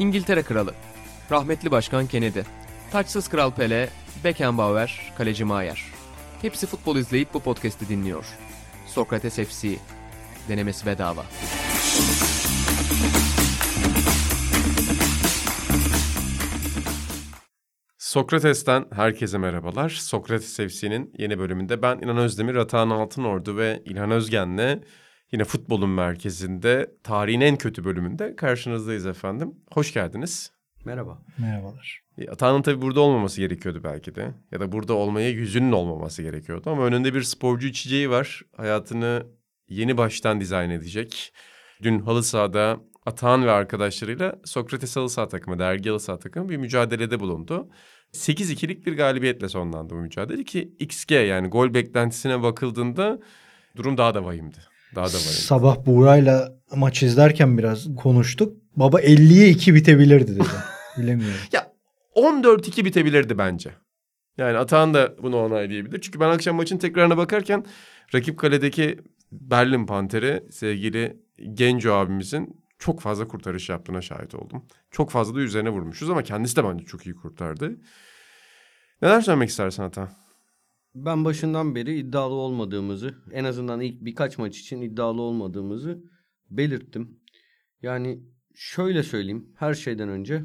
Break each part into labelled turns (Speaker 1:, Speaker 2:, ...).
Speaker 1: İngiltere Kralı, rahmetli Başkan Kennedy, taçsız Kral Pele, Beckenbauer, Kaleci Maier. Hepsi futbol izleyip bu podcast'i dinliyor. Sokrates FC, denemesi bedava.
Speaker 2: Sokrates'ten herkese merhabalar. Sokrates FC'nin yeni bölümünde ben İlhan Özdemir, Atahan Altınordu ve İlhan Özgen'le yine futbolun merkezinde tarihin en kötü bölümünde karşınızdayız efendim. Hoş geldiniz.
Speaker 3: Merhaba.
Speaker 4: Merhabalar.
Speaker 2: E, Atahan'ın tabii burada olmaması gerekiyordu belki de. Ya da burada olmaya yüzünün olmaması gerekiyordu. Ama önünde bir sporcu içeceği var. Hayatını yeni baştan dizayn edecek. Dün halı sahada Atahan ve arkadaşlarıyla Sokrates halı saha takımı, dergi halı saha takımı bir mücadelede bulundu. 8-2'lik bir galibiyetle sonlandı bu mücadele ki XG yani gol beklentisine bakıldığında durum daha da vahimdi. Daha da vahimdi.
Speaker 4: Sabah Buğra'yla maç izlerken biraz konuştuk. Baba 50'ye 2 bitebilirdi dedi. Bilemiyorum.
Speaker 2: Ya 14-2 bitebilirdi bence. Yani Atahan da bunu onaylayabilir. Çünkü ben akşam maçın tekrarına bakarken rakip kaledeki Berlin Panteri sevgili Genco abimizin çok fazla kurtarış yaptığına şahit oldum. Çok fazla da üzerine vurmuşuz ama kendisi de bence çok iyi kurtardı. Neler söylemek istersin Atahan?
Speaker 3: Ben başından beri iddialı olmadığımızı, en azından ilk birkaç maç için iddialı olmadığımızı belirttim. Yani şöyle söyleyeyim her şeyden önce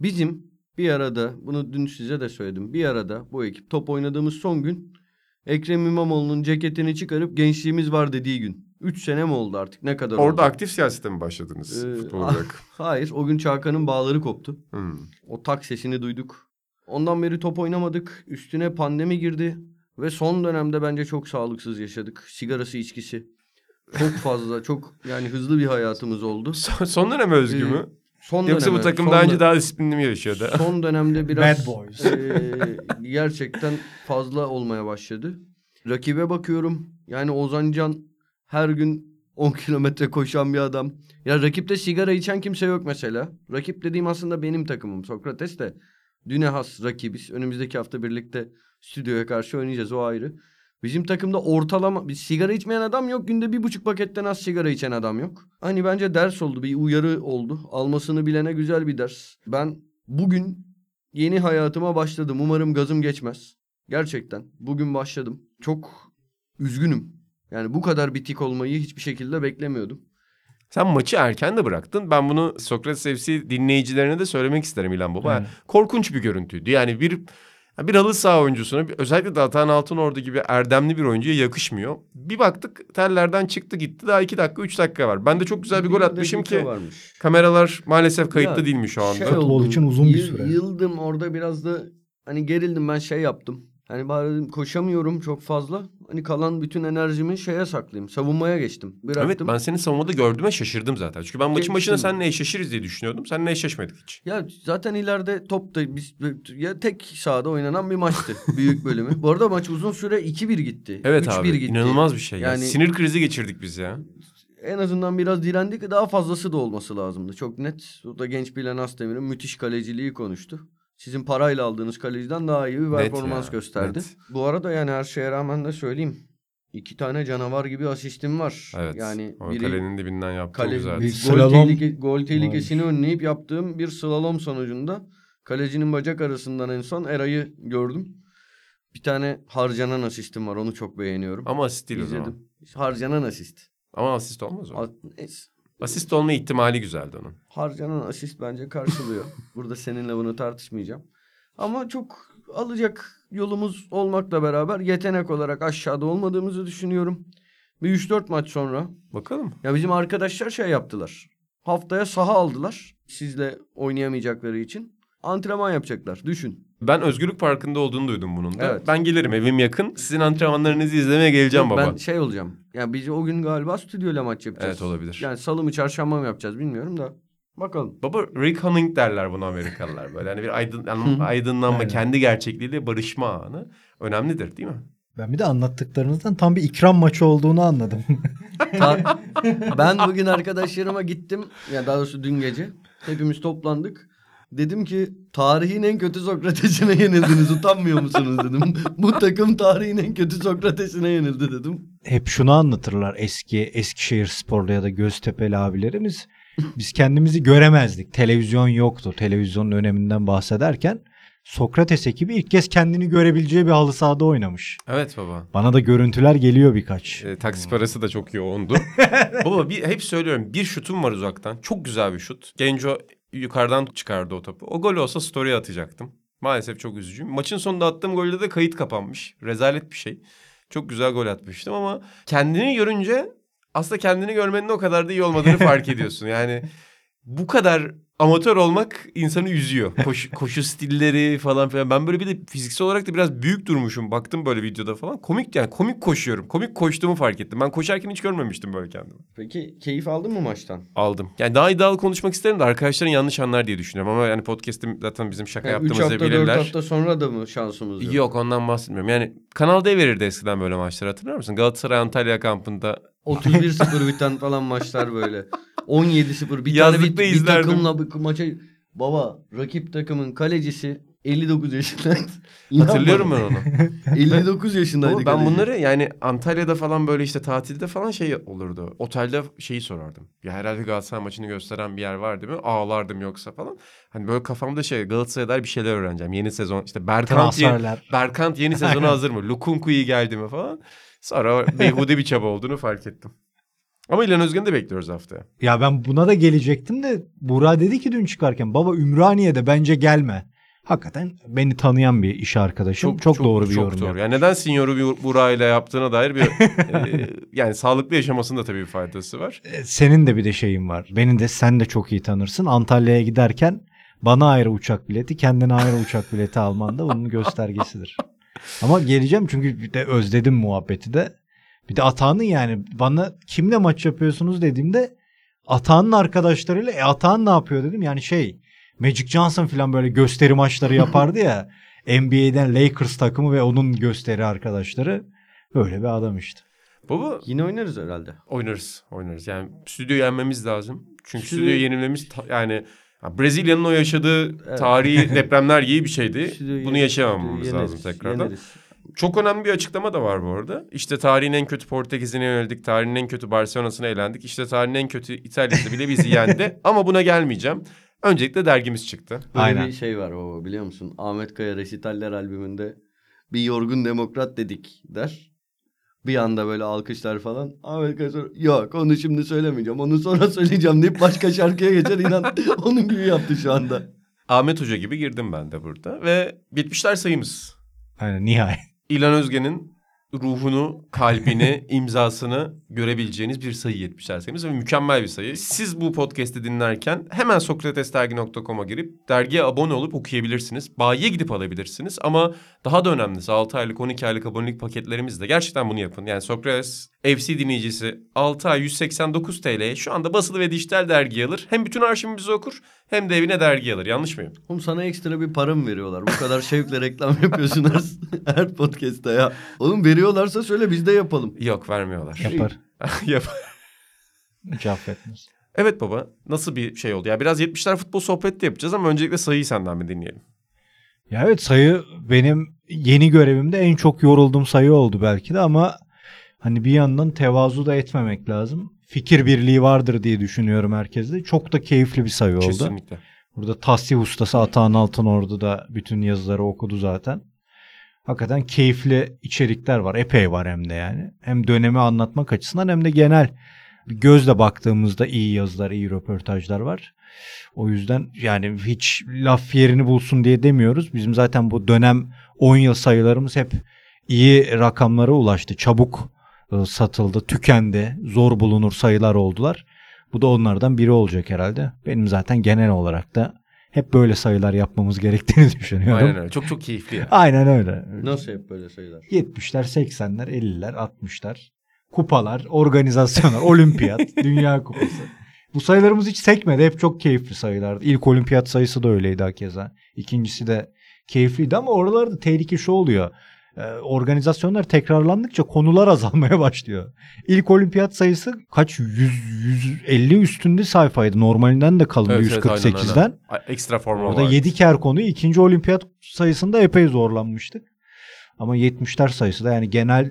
Speaker 3: bizim bir arada bunu dün size de söyledim. Bir arada bu ekip top oynadığımız son gün Ekrem İmamoğlu'nun ceketini çıkarıp gençliğimiz var dediği gün. 3 sene mi oldu artık ne kadar
Speaker 2: Orada
Speaker 3: oldu?
Speaker 2: aktif siyasete mi başladınız
Speaker 3: Ee,
Speaker 2: futbol
Speaker 3: ah,
Speaker 2: olarak?
Speaker 3: Hayır o gün Çağkan'ın bağları koptu.
Speaker 2: Hmm.
Speaker 3: O tak sesini duyduk. Ondan beri top oynamadık. Üstüne pandemi girdi. Ve son dönemde bence çok sağlıksız yaşadık. Sigarası içkisi. Çok fazla çok yani hızlı bir hayatımız oldu.
Speaker 2: Son, son döneme özgü
Speaker 3: Ee,
Speaker 2: mü?
Speaker 3: Son
Speaker 2: Yoksa bu
Speaker 3: döneme-
Speaker 2: takım
Speaker 3: son
Speaker 2: daha önce daha disiplinli mi yaşıyordu?
Speaker 3: Son dönemde biraz
Speaker 4: Bad boys.
Speaker 3: eee, gerçekten fazla olmaya başladı. Rakibe bakıyorum. Yani Ozan Can her gün 10 kilometre koşan bir adam. Ya rakipte sigara içen kimse yok mesela. Rakip dediğim aslında benim takımım. Sokrates de düne has rakibiz. Önümüzdeki hafta birlikte stüdyoya karşı oynayacağız o ayrı. Bizim takımda ortalama bir sigara içmeyen adam yok. Günde bir buçuk paketten az sigara içen adam yok. Hani bence ders oldu bir uyarı oldu. Almasını bilene güzel bir ders. Ben bugün yeni hayatıma başladım. Umarım gazım geçmez. Gerçekten bugün başladım. Çok üzgünüm. Yani bu kadar bitik olmayı hiçbir şekilde beklemiyordum.
Speaker 2: Sen maçı erken de bıraktın. Ben bunu Sokrates FC dinleyicilerine de söylemek isterim İlhan Baba.
Speaker 4: Aynen.
Speaker 2: Korkunç bir görüntüydü. Yani bir bir halı saha oyuncusuna özellikle de Atahan Altınordu gibi erdemli bir oyuncuya yakışmıyor. Bir baktık tellerden çıktı gitti daha iki dakika üç dakika var. Ben de çok güzel bir gol atmışım ki
Speaker 3: varmış.
Speaker 2: kameralar maalesef kayıtlı
Speaker 3: Ya,
Speaker 2: değilmiş şu anda.
Speaker 3: Şey
Speaker 4: Futbol
Speaker 3: oldum,
Speaker 4: için uzun bir süre.
Speaker 3: Yıldım orada biraz da hani gerildim ben şey yaptım. Hani bari koşamıyorum çok fazla. Hani kalan bütün enerjimi şeye saklayayım. Savunmaya geçtim. Bıraktım.
Speaker 2: Evet ben senin savunmada gördüğüme şaşırdım zaten. Çünkü ben maçın başında seninle eşleşiriz diye düşünüyordum. Seninle eşleşmedik hiç.
Speaker 3: Ya zaten ileride top da biz ya tek sahada oynanan bir maçtı büyük bölümü. Bu arada maç uzun süre 2-1 gitti.
Speaker 2: Evet
Speaker 3: 3-1
Speaker 2: abi
Speaker 3: gitti.
Speaker 2: inanılmaz bir şey. Yani...
Speaker 3: Yani-
Speaker 2: Sinir krizi geçirdik biz ya.
Speaker 3: En azından biraz direndik. Daha fazlası da olması lazımdı. Çok net. O da genç Bilen Asdemir'in müthiş kaleciliği konuştu. Sizin parayla aldığınız kaleciden daha iyi bir
Speaker 2: Net
Speaker 3: performans
Speaker 2: ya,
Speaker 3: gösterdi.
Speaker 2: net.
Speaker 3: Bu arada yani her şeye rağmen de söyleyeyim. İki tane canavar gibi asistim var.
Speaker 2: Evet.
Speaker 3: Yani
Speaker 2: o
Speaker 3: biri
Speaker 2: kalenin dibinden yaptığım
Speaker 3: kale,
Speaker 2: güzeldi.
Speaker 4: Bir
Speaker 3: gol,
Speaker 4: slalom
Speaker 3: tehlike- gol tehlikesini
Speaker 4: varmış.
Speaker 3: önleyip yaptığım bir slalom sonucunda kalecinin bacak arasından en son Eray'ı gördüm. Bir tane harcanan asistim var. Onu çok beğeniyorum.
Speaker 2: Ama asist değil o zaman.
Speaker 3: İzledim. Harcanan asist.
Speaker 2: Ama asist olmaz o.
Speaker 3: A- neyse.
Speaker 2: Asist olma ihtimali güzeldi onun.
Speaker 3: Harcanan asist bence karşılıyor. Burada seninle bunu tartışmayacağım. Ama çok alacak yolumuz olmakla beraber yetenek olarak aşağıda olmadığımızı düşünüyorum. Bir 3-4 maç sonra
Speaker 2: Bakalım.
Speaker 3: ya bizim arkadaşlar şey yaptılar. Haftaya saha aldılar. Sizle oynayamayacakları için. Antrenman yapacaklar. Düşün.
Speaker 2: Ben Özgürlük Parkı'nda olduğunu duydum bunun da.
Speaker 3: Evet.
Speaker 2: Ben gelirim evim yakın. Sizin antrenmanlarınızı izlemeye geleceğim
Speaker 3: Yok,
Speaker 2: baba.
Speaker 3: Ben şey olacağım. Ya biz o gün galiba stüdyoyla maç yapacağız.
Speaker 2: Evet olabilir.
Speaker 3: Yani salı mı çarşamba mı yapacağız bilmiyorum da. Bakalım.
Speaker 2: Baba reckoning derler bunu Amerikalılar böyle. Hani bir aydın, aydınlanma,
Speaker 4: Aynen.
Speaker 2: kendi gerçekliğiyle barışma anı önemlidir değil mi?
Speaker 4: Ben bir de anlattıklarınızdan tam bir ikram maçı olduğunu anladım.
Speaker 3: Ben bugün arkadaşlarıma gittim. Ya daha doğrusu dün gece. Hepimiz toplandık. Dedim ki tarihin en kötü Sokrates'ine yenildiniz. Utanmıyor musunuz dedim. Bu takım tarihin en kötü Sokrates'ine yenildi dedim.
Speaker 4: Hep şunu anlatırlar eski Eskişehir sporlu ya da Göztepe'li abilerimiz. Biz kendimizi göremezdik. Televizyon yoktu. Televizyonun öneminden bahsederken Sokrates ekibi ilk kez kendini görebileceği bir halı sahada oynamış.
Speaker 2: Evet baba.
Speaker 4: Bana da görüntüler geliyor birkaç.
Speaker 2: E, taksi parası da çok yoğundu. Baba bir, hep söylüyorum bir şutum var uzaktan. Çok güzel bir şut. Genco yukarıdan çıkardı o topu. O gol olsa story atacaktım. Maalesef çok üzücüyüm. Maçın sonunda attığım golde de kayıt kapanmış. Rezalet bir şey. Çok güzel gol atmıştım ama kendini görünce aslında kendini görmenin o kadar da iyi olmadığını fark ediyorsun. Yani bu kadar amatör olmak insanı üzüyor. Koşu, koşu stilleri falan filan. Ben böyle bir de fiziksel olarak da biraz büyük durmuşum. Baktım böyle videoda falan. Komik yani komik koşuyorum. Komik koştuğumu fark ettim. Ben koşarken hiç görmemiştim böyle kendimi.
Speaker 3: Peki keyif aldın mı maçtan?
Speaker 2: Aldım. Yani daha iddialı konuşmak isterim de arkadaşların yanlış anlar diye düşünüyorum. Ama yani podcast'im zaten bizim şaka
Speaker 3: 3
Speaker 2: yaptığımızı
Speaker 3: hafta 4
Speaker 2: bilirler.
Speaker 3: hafta sonra da mı şansımız yok?
Speaker 2: Yok ondan bahsetmiyorum. Yani Kanal D verirdi eskiden böyle maçları hatırlar mısın? Galatasaray Antalya kampında
Speaker 3: 31-0 biten falan maçlar böyle. 17-0 bir
Speaker 2: Yazlıkta
Speaker 3: tane bir, bir
Speaker 2: izlerdim.
Speaker 3: takımla bir maça... Baba rakip takımın kalecisi 59 yaşındaydı.
Speaker 2: hatırlıyorum ben onu.
Speaker 3: 59 yaşındaydı
Speaker 2: Ama ben
Speaker 3: kaleci.
Speaker 2: bunları yani Antalya'da falan böyle işte tatilde falan şey olurdu. Otelde şeyi sorardım. Ya herhalde Galatasaray maçını gösteren bir yer var değil mi? Ağlardım yoksa falan. Hani böyle kafamda şey Galatasaray'a dair bir şeyler öğreneceğim. Yeni sezon işte Berkant, yeni,
Speaker 4: Transferler.
Speaker 2: Berkant yeni sezona hazır mı? Lukunku iyi geldi mi falan. Sonra beyhude bir çaba olduğunu fark ettim. Ama İlhan Özgen'i de bekliyoruz haftaya.
Speaker 4: Ya ben buna da gelecektim de Burak dedi ki dün çıkarken baba Ümraniye'de bence gelme. Hakikaten beni tanıyan bir iş arkadaşım. Çok, doğru bir
Speaker 2: çok
Speaker 4: yorum.
Speaker 2: doğru.
Speaker 4: yaptı.
Speaker 2: Yani neden Sinyor'u Burak ile yaptığına dair bir e, yani sağlıklı yaşamasında tabii bir faydası var.
Speaker 4: E, Senin de bir de şeyin var. Beni de sen de çok iyi tanırsın. Antalya'ya giderken bana ayrı uçak bileti, kendine ayrı uçak bileti alman da bunun göstergesidir. Ama geleceğim çünkü bir de özledim muhabbeti de. Bir de Atahan'ın yani bana kimle maç yapıyorsunuz dediğimde Atahan'ın arkadaşlarıyla e Atahan ne yapıyor dedim. Yani şey Magic Johnson falan böyle gösteri maçları yapardı ya. NBA'den Lakers takımı ve onun gösteri arkadaşları. Öyle bir adam işte.
Speaker 2: Baba
Speaker 3: Yine oynarız herhalde.
Speaker 2: Oynarız, oynarız. Yani stüdyoyu yenmemiz lazım. Çünkü
Speaker 3: Stüdyo-
Speaker 2: stüdyoyu yenilmemiz ta- yani ya Brezilya'nın o yaşadığı
Speaker 3: Evet.
Speaker 2: tarihi depremler gibi bir şeydi.
Speaker 3: Stüdyoyu
Speaker 2: Bunu
Speaker 3: yeneriz,
Speaker 2: yaşamamamız
Speaker 3: stüdyoyu
Speaker 2: lazım
Speaker 3: yeneriz,
Speaker 2: tekrardan.
Speaker 3: yeneriz.
Speaker 2: Çok önemli bir açıklama da var bu arada. İşte tarihin en kötü Portekiz'ine yöneldik. Tarihin en kötü Barcelona'sına elendik. İşte tarihin en kötü İtalya'sı bile bizi yendi. Ama buna gelmeyeceğim. Öncelikle dergimiz çıktı.
Speaker 3: Böyle
Speaker 4: Aynen.
Speaker 3: bir şey var baba biliyor musun? Ahmet Kaya Resitaller albümünde bir yorgun demokrat dedik der. Bir anda böyle alkışlar falan. Kaya sonra yok onu şimdi söylemeyeceğim onu sonra söyleyeceğim deyip başka şarkıya geçer inan onun gibi yaptı şu anda.
Speaker 2: Ahmet Hoca gibi girdim ben de burada. Ve bitmişler sayımız.
Speaker 4: Aynen nihayet.
Speaker 2: İlhan Özgen'in ruhunu, kalbini, imzasını görebileceğiniz bir sayı 70'ler sayımız ve mükemmel bir sayı. Siz bu podcast'i dinlerken hemen sokratesdergi.com'a girip dergiye abone olup okuyabilirsiniz. Bayiye gidip alabilirsiniz ama daha da önemlisi 6 aylık 12 aylık abonelik paketlerimiz de gerçekten bunu yapın. Yani Sokrates FC dinleyicisi 6 ay 189 TL'ye şu anda basılı ve dijital dergi alır. Hem bütün arşivimizi okur hem de evine dergi alır. Yanlış mıyım?
Speaker 3: Oğlum sana ekstra bir para mı veriyorlar? Bu kadar şevkle reklam yapıyorsun her, her podcast'ta ya. Oğlum veriyorlarsa söyle biz de yapalım.
Speaker 2: Yok vermiyorlar.
Speaker 4: Yapar.
Speaker 2: Yap.
Speaker 4: Hiç affetmez.
Speaker 2: Evet baba nasıl bir şey oldu? Ya biraz 70'ler futbol sohbeti de yapacağız ama öncelikle sayıyı senden bir dinleyelim.
Speaker 4: Ya evet sayı benim yeni görevimde en çok yorulduğum sayı oldu belki de ama hani bir yandan tevazu da etmemek lazım. Fikir birliği vardır diye düşünüyorum herkeste. Çok da keyifli bir sayı oldu.
Speaker 2: Kesinlikle.
Speaker 4: Burada tasih ustası Atahan Altınordu da bütün yazıları okudu zaten. Hakikaten keyifli içerikler var. Epey var hem de yani. Hem dönemi anlatmak açısından hem de genel gözle baktığımızda iyi yazılar, iyi röportajlar var. O yüzden yani hiç laf yerini bulsun diye demiyoruz. Bizim zaten bu dönem 10 yıl sayılarımız hep iyi rakamlara ulaştı. Çabuk satıldı, tükendi, zor bulunur sayılar oldular. Bu da onlardan biri olacak herhalde. Benim zaten genel olarak da hep böyle sayılar yapmamız gerektiğini düşünüyorum.
Speaker 2: Aynen öyle. Çok çok keyifli ya.
Speaker 4: Aynen öyle.
Speaker 3: Nasıl hep böyle sayılar?
Speaker 4: 70'ler, 80'ler, 50'ler, 60'lar. Kupalar, organizasyonlar, olimpiyat, dünya kupası. Bu sayılarımız hiç sekmedi. Hep çok keyifli sayılardı. İlk olimpiyat sayısı da öyleydi hakeza. İkincisi de keyifliydi ama oralarda tehlike şu oluyor. Ee, organizasyonlar tekrarlandıkça konular azalmaya başlıyor. İlk olimpiyat sayısı kaç? 100, 150 üstünde sayfaydı. Normalinden de kalındı
Speaker 2: Evet, evet, aynen,
Speaker 4: 148'den.
Speaker 2: aynen. Ay, Ekstra forma
Speaker 4: Orada
Speaker 2: var.
Speaker 4: 7 ker konu ikinci olimpiyat sayısında epey zorlanmıştık. Ama 70'ler sayısı da yani genel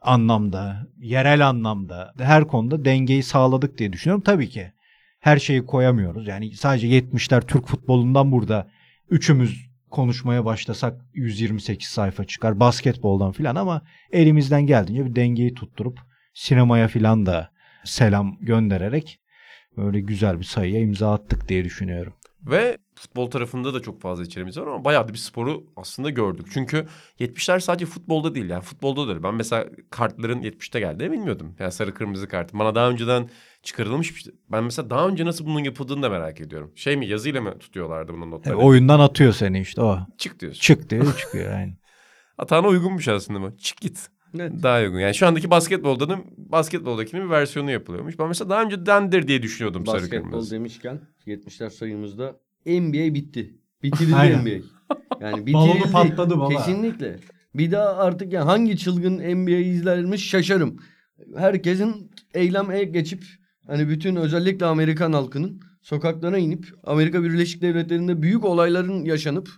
Speaker 4: anlamda, yerel anlamda her konuda dengeyi sağladık diye düşünüyorum. Tabii ki her şeyi koyamıyoruz. Yani sadece 70'ler Türk futbolundan burada üçümüz konuşmaya başlasak 128 sayfa çıkar basketboldan filan ama elimizden geldiğince bir dengeyi tutturup sinemaya filan da selam göndererek böyle güzel bir sayıya imza attık diye düşünüyorum.
Speaker 2: Ve futbol tarafında da çok fazla içeriğimiz var ama bayağı da bir sporu aslında gördük. Çünkü 70'ler sadece futbolda değil yani futbolda da öyle. Ben mesela kartların 70'te geldiğini bilmiyordum. Yani sarı kırmızı kart. Bana daha önceden çıkarılmış bir şey. Ben mesela daha önce nasıl bunun yapıldığını da merak ediyorum. Şey mi yazıyla mı tutuyorlardı bunun notları?
Speaker 4: oyundan atıyor seni işte o.
Speaker 2: Çık diyorsun.
Speaker 4: Çık diyor çıkıyor yani.
Speaker 2: Atağına uygunmuş aslında bu. Çık git.
Speaker 3: Evet.
Speaker 2: Daha uygun. Yani şu andaki basketboldanın basketboldakinin bir versiyonu yapılıyormuş. Ben mesela daha öncedendir diye düşünüyordum sarı
Speaker 3: Basketbol
Speaker 2: kırmızı.
Speaker 3: demişken 70'ler sayımızda NBA bitti. Bitirildi. NBA. Yani
Speaker 4: Balonu
Speaker 3: bitirildi.
Speaker 4: patladı baba.
Speaker 3: Kesinlikle. Bir daha artık yani hangi çılgın NBA izlermiş şaşarım. Herkesin eyleme geçip hani bütün özellikle Amerikan halkının sokaklara inip Amerika Birleşik Devletleri'nde büyük olayların yaşanıp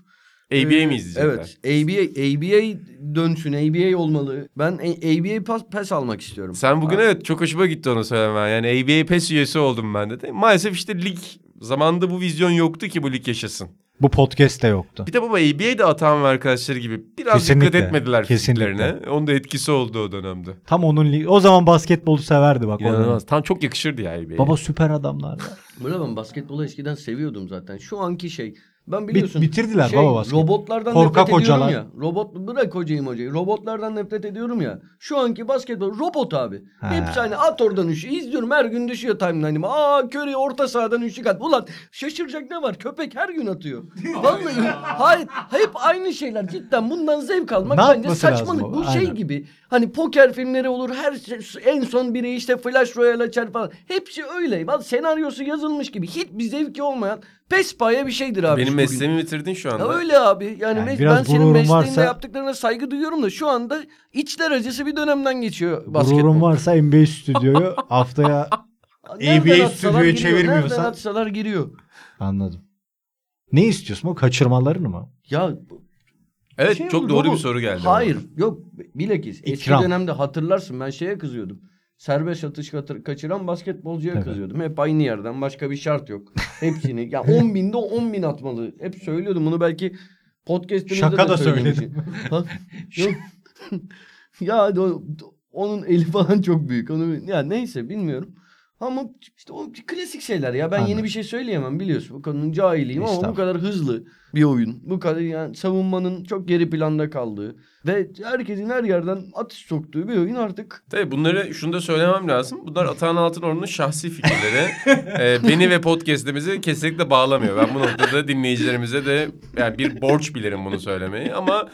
Speaker 2: ABA
Speaker 3: ee,
Speaker 2: mi izleyecekler?
Speaker 3: Evet. ABA, ABA dönsün. ABA olmalı. Ben A- ABA pas, pes almak istiyorum.
Speaker 2: Sen bugün
Speaker 3: Ha.
Speaker 2: evet çok hoşuma gitti onu söylemen. Yani ABA PES üyesi oldum ben de. Maalesef işte lig zamanında bu vizyon yoktu ki bu lig yaşasın.
Speaker 4: Bu podcast'te yoktu.
Speaker 2: Bir de baba ABA de Atan ve arkadaşları gibi biraz
Speaker 4: Kesinlikle,
Speaker 2: dikkat etmediler
Speaker 4: kesinlikle.
Speaker 2: Onun da etkisi oldu o dönemde.
Speaker 4: Tam onun li- o zaman basketbolu severdi bak.
Speaker 2: İnanılmaz. Tam çok yakışırdı ya ABA'ya.
Speaker 4: Baba süper adamlar.
Speaker 3: Böyle ben basketbolu eskiden seviyordum zaten. Şu anki şey. Ben
Speaker 4: Bit-
Speaker 3: biliyorsun.
Speaker 4: bitirdiler
Speaker 3: şey,
Speaker 4: baba basket.
Speaker 3: Robotlardan
Speaker 4: Korkak
Speaker 3: nefret
Speaker 4: hocalar.
Speaker 3: ediyorum ya. Robot bırak hocayım hocayı. Robotlardan nefret ediyorum ya. Şu anki basketbol robot abi.
Speaker 4: Ha.
Speaker 3: Hepsi hani at oradan üçü. İzliyorum her gün düşüyor timeline'ıma. Aa Curry orta sahadan üçlük at. Ulan şaşıracak ne var? Köpek her gün atıyor. Vallahi hayır hep aynı şeyler cidden bundan zevk almak
Speaker 4: Ne
Speaker 3: bence saçmalık. Bu şey
Speaker 4: Aynen.
Speaker 3: gibi hani poker filmleri olur her şey, en son biri işte Flash Royale açar falan. Hepsi öyle. Bak senaryosu yazılmış gibi hiçbir zevki olmayan pespaye bir şeydir abi.
Speaker 2: Benim
Speaker 3: bugün.
Speaker 2: mesleğimi bitirdin şu anda.
Speaker 3: Ya öyle abi. Yani,
Speaker 4: Yani
Speaker 3: mes-
Speaker 4: biraz
Speaker 3: ben senin
Speaker 4: gururun
Speaker 3: mesleğinde
Speaker 4: varsa-
Speaker 3: yaptıklarına saygı duyuyorum da şu anda içler acısı bir dönemden geçiyor basketbol.
Speaker 4: Gururun varsa NBA stüdyoyu haftaya
Speaker 3: Nereden
Speaker 4: ABA
Speaker 3: atsalar
Speaker 4: stüdyoya
Speaker 3: giriyor,
Speaker 4: çevirmiyorsan-
Speaker 3: Nereden atsalar giriyor.
Speaker 4: anladım. Ne istiyorsun? O kaçırmalarını mı?
Speaker 3: Ya
Speaker 2: Evet
Speaker 3: şey
Speaker 2: çok
Speaker 3: olur,
Speaker 2: doğru
Speaker 3: robot-
Speaker 2: bir soru geldi.
Speaker 3: Hayır yok bilakis. Eski
Speaker 4: İkram.
Speaker 3: dönemde hatırlarsın ben şeye kızıyordum. Serbest atış kaçıran basketbolcuya
Speaker 4: Evet.
Speaker 3: kızıyordum. Hep aynı yerden başka bir şart yok. Hepsini ya 10 binde 10 bin atmalı. Hep söylüyordum bunu belki podcast'imizde
Speaker 4: Şaka
Speaker 3: de
Speaker 4: da söyledim.
Speaker 3: Yok. ya o- onun eli falan çok büyük. Onu ya neyse bilmiyorum. Ama işte o klasik şeyler ya. Ben yeni
Speaker 4: Anladım.
Speaker 3: bir şey söyleyemem biliyorsun. Bu konunun cahiliyim ama bu kadar hızlı bir oyun. Bu kadar yani savunmanın çok geri planda kaldığı ve herkesin her yerden atış soktuğu bir oyun artık.
Speaker 2: Tabii bunları şunu da söylemem lazım. Bunlar Atahan Altınordu'nun şahsi fikirleri. Ee, beni ve podcast'imizi kesinlikle bağlamıyor. Ben bu noktada dinleyicilerimize de yani bir borç bilirim bunu söylemeyi. Ama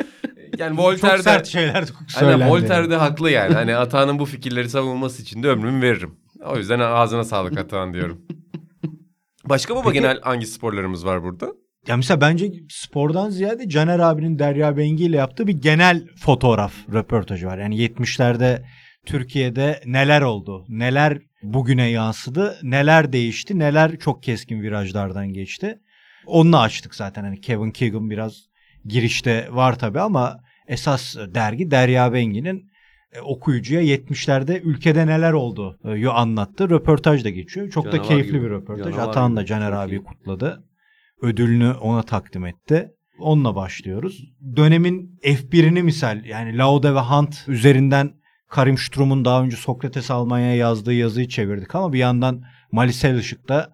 Speaker 2: yani
Speaker 4: Çok
Speaker 2: Voltaire'de...
Speaker 4: sert şeyler söylendi.
Speaker 2: Aynen Voltaire de haklı yani. Hani Atahan'ın bu fikirleri savunması için de ömrümü veririm. O yüzden ağzına sağlık Atahan diyorum. Başka baba
Speaker 4: Peki-
Speaker 2: genel hangi sporlarımız var burada?
Speaker 4: Ya mesela bence spordan ziyade Caner abinin Derya Bengi ile yaptığı bir genel fotoğraf röportajı var. Yani 70'lerde Türkiye'de neler oldu? Neler bugüne yansıdı? Neler değişti? Neler çok keskin virajlardan geçti? Onunla açtık zaten. Hani Kevin Keegan biraz girişte var tabii ama esas dergi Derya Bengi'nin e, okuyucuya 70'lerde ülkede neler oldu e, anlattı. Röportaj da geçiyor. Çok da
Speaker 3: Canavar
Speaker 4: keyifli
Speaker 3: gibi.
Speaker 4: bir röportaj.
Speaker 3: Canavar
Speaker 4: Atahan da. Caner abi kutladı. Ödülünü ona takdim etti. Onunla başlıyoruz. Dönemin F1'ini misal yani Laude ve Hunt üzerinden Karim Strum'un daha önce Sokrates Almanya'ya yazdığı yazıyı çevirdik ama bir yandan Malisel Işık'ta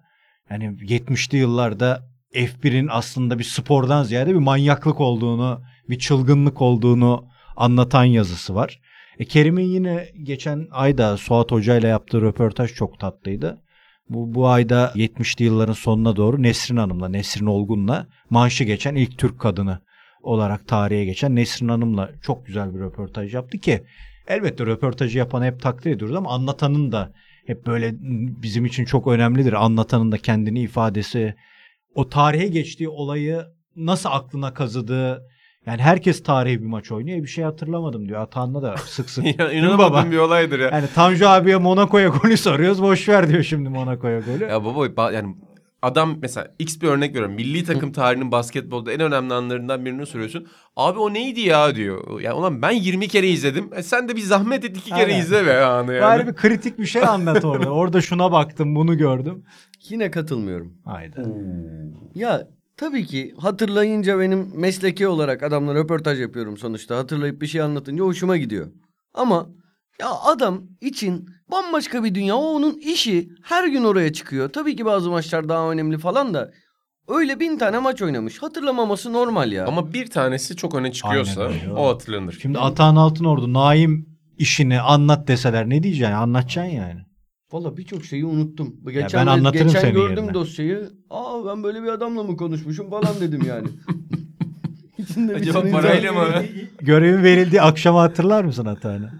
Speaker 4: yani 70'li yıllarda F1'in aslında bir spordan ziyade bir manyaklık olduğunu, bir çılgınlık olduğunu anlatan yazısı var. E, Kerim'in yine geçen ayda Suat Hoca ile yaptığı röportaj çok tatlıydı. Bu, bu ayda 70'li yılların sonuna doğru Nesrin Hanım'la, Nesrin Olgun'la manşı geçen ilk Türk kadını olarak tarihe geçen Nesrin Hanım'la çok güzel bir röportaj yaptı ki elbette röportajı yapanı hep takdir ediyoruz ama anlatanın da hep böyle bizim için çok önemlidir. Anlatanın da kendini ifadesi, o tarihe geçtiği olayı nasıl aklına kazıdığı yani herkes tarihi bir maç oynuyor. Bir şey hatırlamadım diyor. Atan'la da sık sık.
Speaker 2: Ya,
Speaker 4: baba?
Speaker 2: İnanamadığım bir olaydır ya.
Speaker 4: Yani Tanju abiye Monaco'ya golü soruyoruz. Boş ver diyor şimdi Monaco'ya golü.
Speaker 2: Ya baba ba- yani adam mesela X bir örnek veriyorum. Milli takım tarihinin basketbolda en önemli anlarından birini soruyorsun. Abi o neydi ya diyor. Ya ulan ben 20 kere izledim. E sen de bir zahmet et iki kere
Speaker 4: Aynen.
Speaker 2: izle be anı yani.
Speaker 4: Bari bir kritik bir şey anlat orada. Orada şuna baktım, bunu gördüm.
Speaker 3: Yine katılmıyorum.
Speaker 4: Haydi.
Speaker 3: Ya tabii ki hatırlayınca benim mesleki olarak adamla röportaj yapıyorum sonuçta. Hatırlayıp bir şey anlatınca hoşuma gidiyor. Ama ya adam için bambaşka bir dünya. O onun işi. Her gün oraya çıkıyor. Tabii ki bazı maçlar daha önemli falan da. Öyle bin tane maç oynamış. Hatırlamaması normal ya.
Speaker 2: Ama bir tanesi çok öne çıkıyorsa
Speaker 4: Aynen öyle.
Speaker 2: o hatırlanır.
Speaker 4: Şimdi Atahan Altınordu Naim işini anlat deseler ne diyeceksin? Anlatacaksın yani.
Speaker 3: Valla birçok şeyi unuttum. Geçen,
Speaker 4: ben anlatırım
Speaker 3: geçen
Speaker 4: senin
Speaker 3: gördüm
Speaker 4: yerine.
Speaker 3: dosyayı. Aa ben böyle bir adamla mı konuşmuşum falan dedim yani. İçinde bir
Speaker 2: Acaba parayla mı?
Speaker 4: Görevin verildiği akşamı hatırlar mısın Atahan'ı?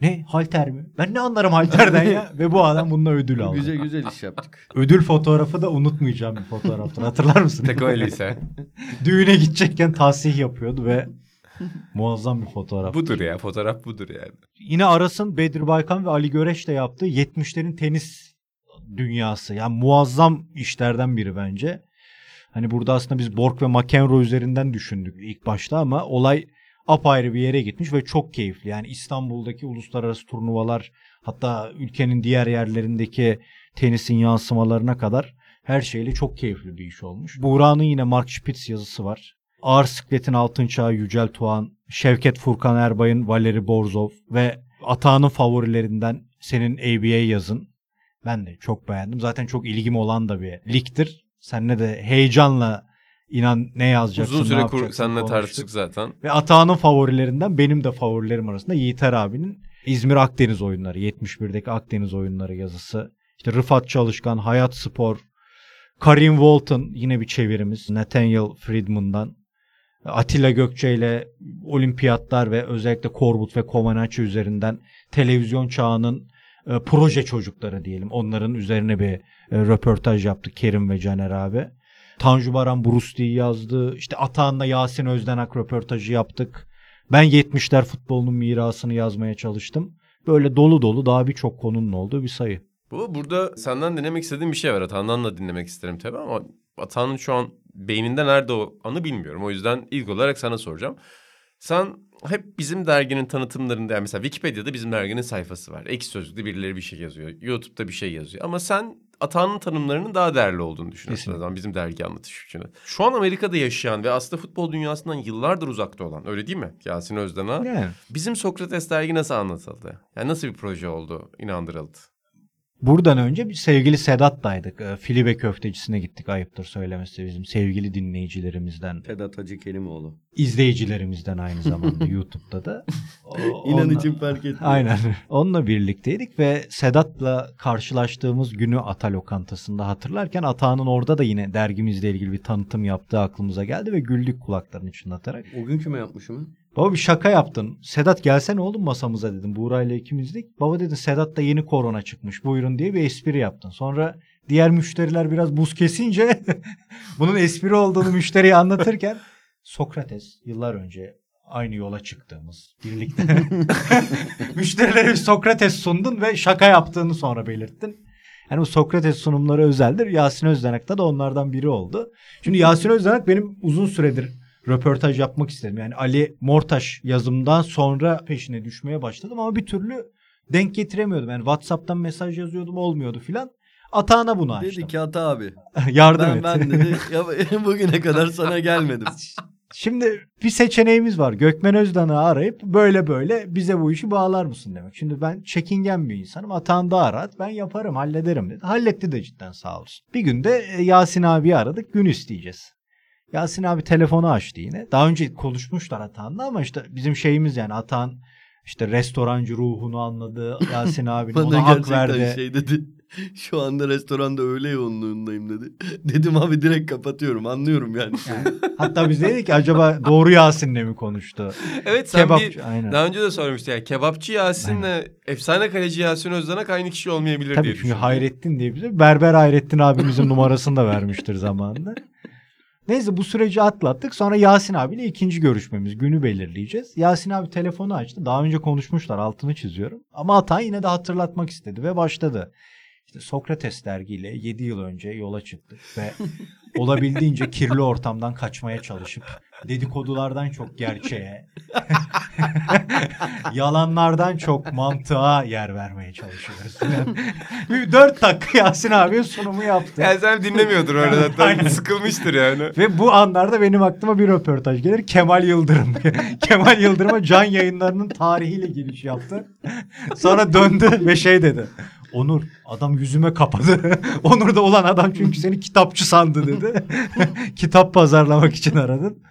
Speaker 4: Ne? Halter mi? Ben ne anlarım halterden ya? Ve bu adam bununla ödül aldı.
Speaker 3: Güzel güzel iş yaptık.
Speaker 4: Ödül fotoğrafı da unutmayacağım bir fotoğraftır. Hatırlar mısın?
Speaker 2: Tek öyleyse.
Speaker 4: Düğüne gidecekken tahsih yapıyordu ve muazzam bir fotoğraf.
Speaker 2: budur ya fotoğraf budur yani.
Speaker 4: Yine Aras'ın Bedir Baykan ve Ali Göreş de yaptığı 70'lerin tenis dünyası. Yani muazzam işlerden biri bence. Hani burada aslında biz Borg ve McEnroe üzerinden düşündük ilk başta ama olay apayrı bir yere gitmiş ve çok keyifli. Yani İstanbul'daki uluslararası turnuvalar hatta ülkenin diğer yerlerindeki tenisin yansımalarına kadar her şeyle çok keyifli bir iş olmuş. Buğra'nın yine Mark Spitz yazısı var. Ağır sikletin altın çağı Yücel Tuğan, Şevket Furkan Erbay'ın Valeri Borzov ve Atağan'ın favorilerinden senin ABA yazın. Ben de çok beğendim. Zaten çok ilgim olan da bir ligdir. Seninle de heyecanla inan ne yazacaksın,
Speaker 2: Uzun
Speaker 4: ne
Speaker 2: süre kur,
Speaker 4: yapacaksın
Speaker 2: seninle tartıştık zaten.
Speaker 4: Ve Atağan'ın favorilerinden benim de favorilerim arasında Yiğiter abinin İzmir Akdeniz oyunları, 71'deki Akdeniz oyunları yazısı. İşte Rıfat Çalışkan, Hayat Spor, Karim Walton yine bir çevirimiz. Nathaniel Friedman'dan. Atilla Gökçe ile olimpiyatlar ve özellikle Korbut ve Comaneci üzerinden televizyon çağının e, proje çocukları diyelim. Onların üzerine bir e, röportaj yaptık Kerim ve Caner abi. Tanju Baran Lee yazdı. İşte Atahan'la Yasin Özdenak röportajı yaptık. Ben 70'ler futbolunun mirasını yazmaya çalıştım. Böyle dolu dolu daha birçok konunun olduğu bir sayı.
Speaker 2: Bu burada senden dinlemek istediğim bir şey var. Atan'dan da dinlemek isterim tabii ama Atan'ın şu an beyninde nerede o anı bilmiyorum. O yüzden ilk olarak sana soracağım. Sen hep bizim derginin tanıtımlarında yani mesela Wikipedia'da bizim derginin sayfası var. Ekşi Sözlük'te birileri bir şey yazıyor. YouTube'da bir şey yazıyor. Ama sen Atan'ın tanımlarının daha değerli olduğunu düşünüyorsun
Speaker 4: Kesinlikle.
Speaker 2: o zaman bizim dergi anlatış için. Şu an Amerika'da yaşayan ve aslında futbol dünyasından yıllardır uzakta olan öyle değil mi? Yasin Özden'a.
Speaker 4: Yani.
Speaker 2: Bizim Sokrates dergi nasıl anlatıldı? Yani nasıl bir proje oldu, inandırıldı?
Speaker 4: Buradan önce bir sevgili Sedat'taydık. E, Filibe köftecisine gittik ayıptır söylemesi bizim sevgili dinleyicilerimizden.
Speaker 3: Sedat Hacı Kerimoğlu.
Speaker 4: izleyicilerimizden aynı zamanda YouTube'da da. O-
Speaker 3: İnan
Speaker 4: onunla-
Speaker 3: için fark etmiyor.
Speaker 4: Aynen. Onunla birlikteydik ve Sedat'la karşılaştığımız günü Ata lokantasında hatırlarken Ata'nın orada da yine dergimizle ilgili bir tanıtım yaptığı aklımıza geldi ve güldük kulaklarını çınlatarak.
Speaker 3: O gün kime yapmışım?
Speaker 4: Baba bir şaka yaptın. Sedat gelsene oğlum masamıza dedim. Buğra'yla ikimizdik. Baba dedi Sedat da yeni korona çıkmış buyurun diye bir espri yaptın. Sonra diğer müşteriler biraz buz kesince bunun espri olduğunu müşteriye anlatırken Sokrates yıllar önce aynı yola çıktığımız birlikte müşterilere bir Sokrates sundun ve şaka yaptığını sonra belirttin. Yani bu Sokrates sunumları özeldir. Yasin Özdenak'ta da onlardan biri oldu. Şimdi Yasin Özdenak benim uzun süredir röportaj yapmak istedim. Yani Ali Mortaş yazımdan sonra peşine düşmeye başladım ama bir türlü denk getiremiyordum. Yani WhatsApp'tan mesaj yazıyordum olmuyordu filan. Atağına bunu açtım.
Speaker 3: Dedi ki Ata abi.
Speaker 4: Yardım
Speaker 3: Ben,
Speaker 4: et.
Speaker 3: ben dedi ya, bugüne kadar sana gelmedim.
Speaker 4: Şimdi bir seçeneğimiz var. Gökmen Özdan'ı arayıp böyle böyle bize bu işi bağlar mısın demek. Şimdi ben çekingen bir insanım. Atan da arat. Ben yaparım hallederim dedi. Halletti de cidden sağ olsun. Bir günde e, Yasin abi aradık. Gün isteyeceğiz. Yasin abi telefonu açtı yine. Daha önce konuşmuşlar Atahan'la ama işte bizim şeyimiz yani Atahan işte restorancı ruhunu anladı. Yasin
Speaker 3: Bana
Speaker 4: ona hak verdi.
Speaker 3: şey dedi. Şu anda restoranda öğle yoğunluğundayım dedi. Dedim abi direkt kapatıyorum anlıyorum yani.
Speaker 4: Yani, hatta biz dedik ki acaba doğru Yasin'le mi konuştu?
Speaker 2: Evet sen
Speaker 4: Kebap.
Speaker 2: bir
Speaker 4: Aynen.
Speaker 2: daha önce de söylemiştin yani kebapçı Yasin'le efsane kaleci Yasin Özdenak aynı kişi olmayabilir
Speaker 4: Tabii
Speaker 2: diye
Speaker 4: çünkü
Speaker 2: düşündüm.
Speaker 4: Hayrettin diye bize Berber Hayrettin abimizin numarasını da vermiştir zamanında. Neyse bu süreci atlattık. Sonra Yasin abiyle ikinci görüşmemiz. Günü belirleyeceğiz. Yasin abi telefonu açtı. Daha önce konuşmuşlar altını çiziyorum. Ama Atan yine de hatırlatmak istedi ve başladı. İşte Sokrates dergiyle 7 yıl önce yola çıktık ve olabildiğince kirli ortamdan kaçmaya çalışıp dedikodulardan çok gerçeğe Yalanlardan çok mantığa yer vermeye çalışıyoruz. bir dört dakika Yasin abi sunumu yaptı.
Speaker 2: Yani sen dinlemiyordur öyle zaten. Sıkılmıştır yani.
Speaker 4: Ve bu anlarda benim aklıma bir röportaj gelir. Kemal Yıldırım. Kemal Yıldırım'a can yayınlarının tarihiyle giriş yaptı. Sonra döndü ve şey dedi. Onur adam yüzüme kapadı. Onur da olan adam çünkü seni kitapçı sandı dedi. Kitap pazarlamak için aradın.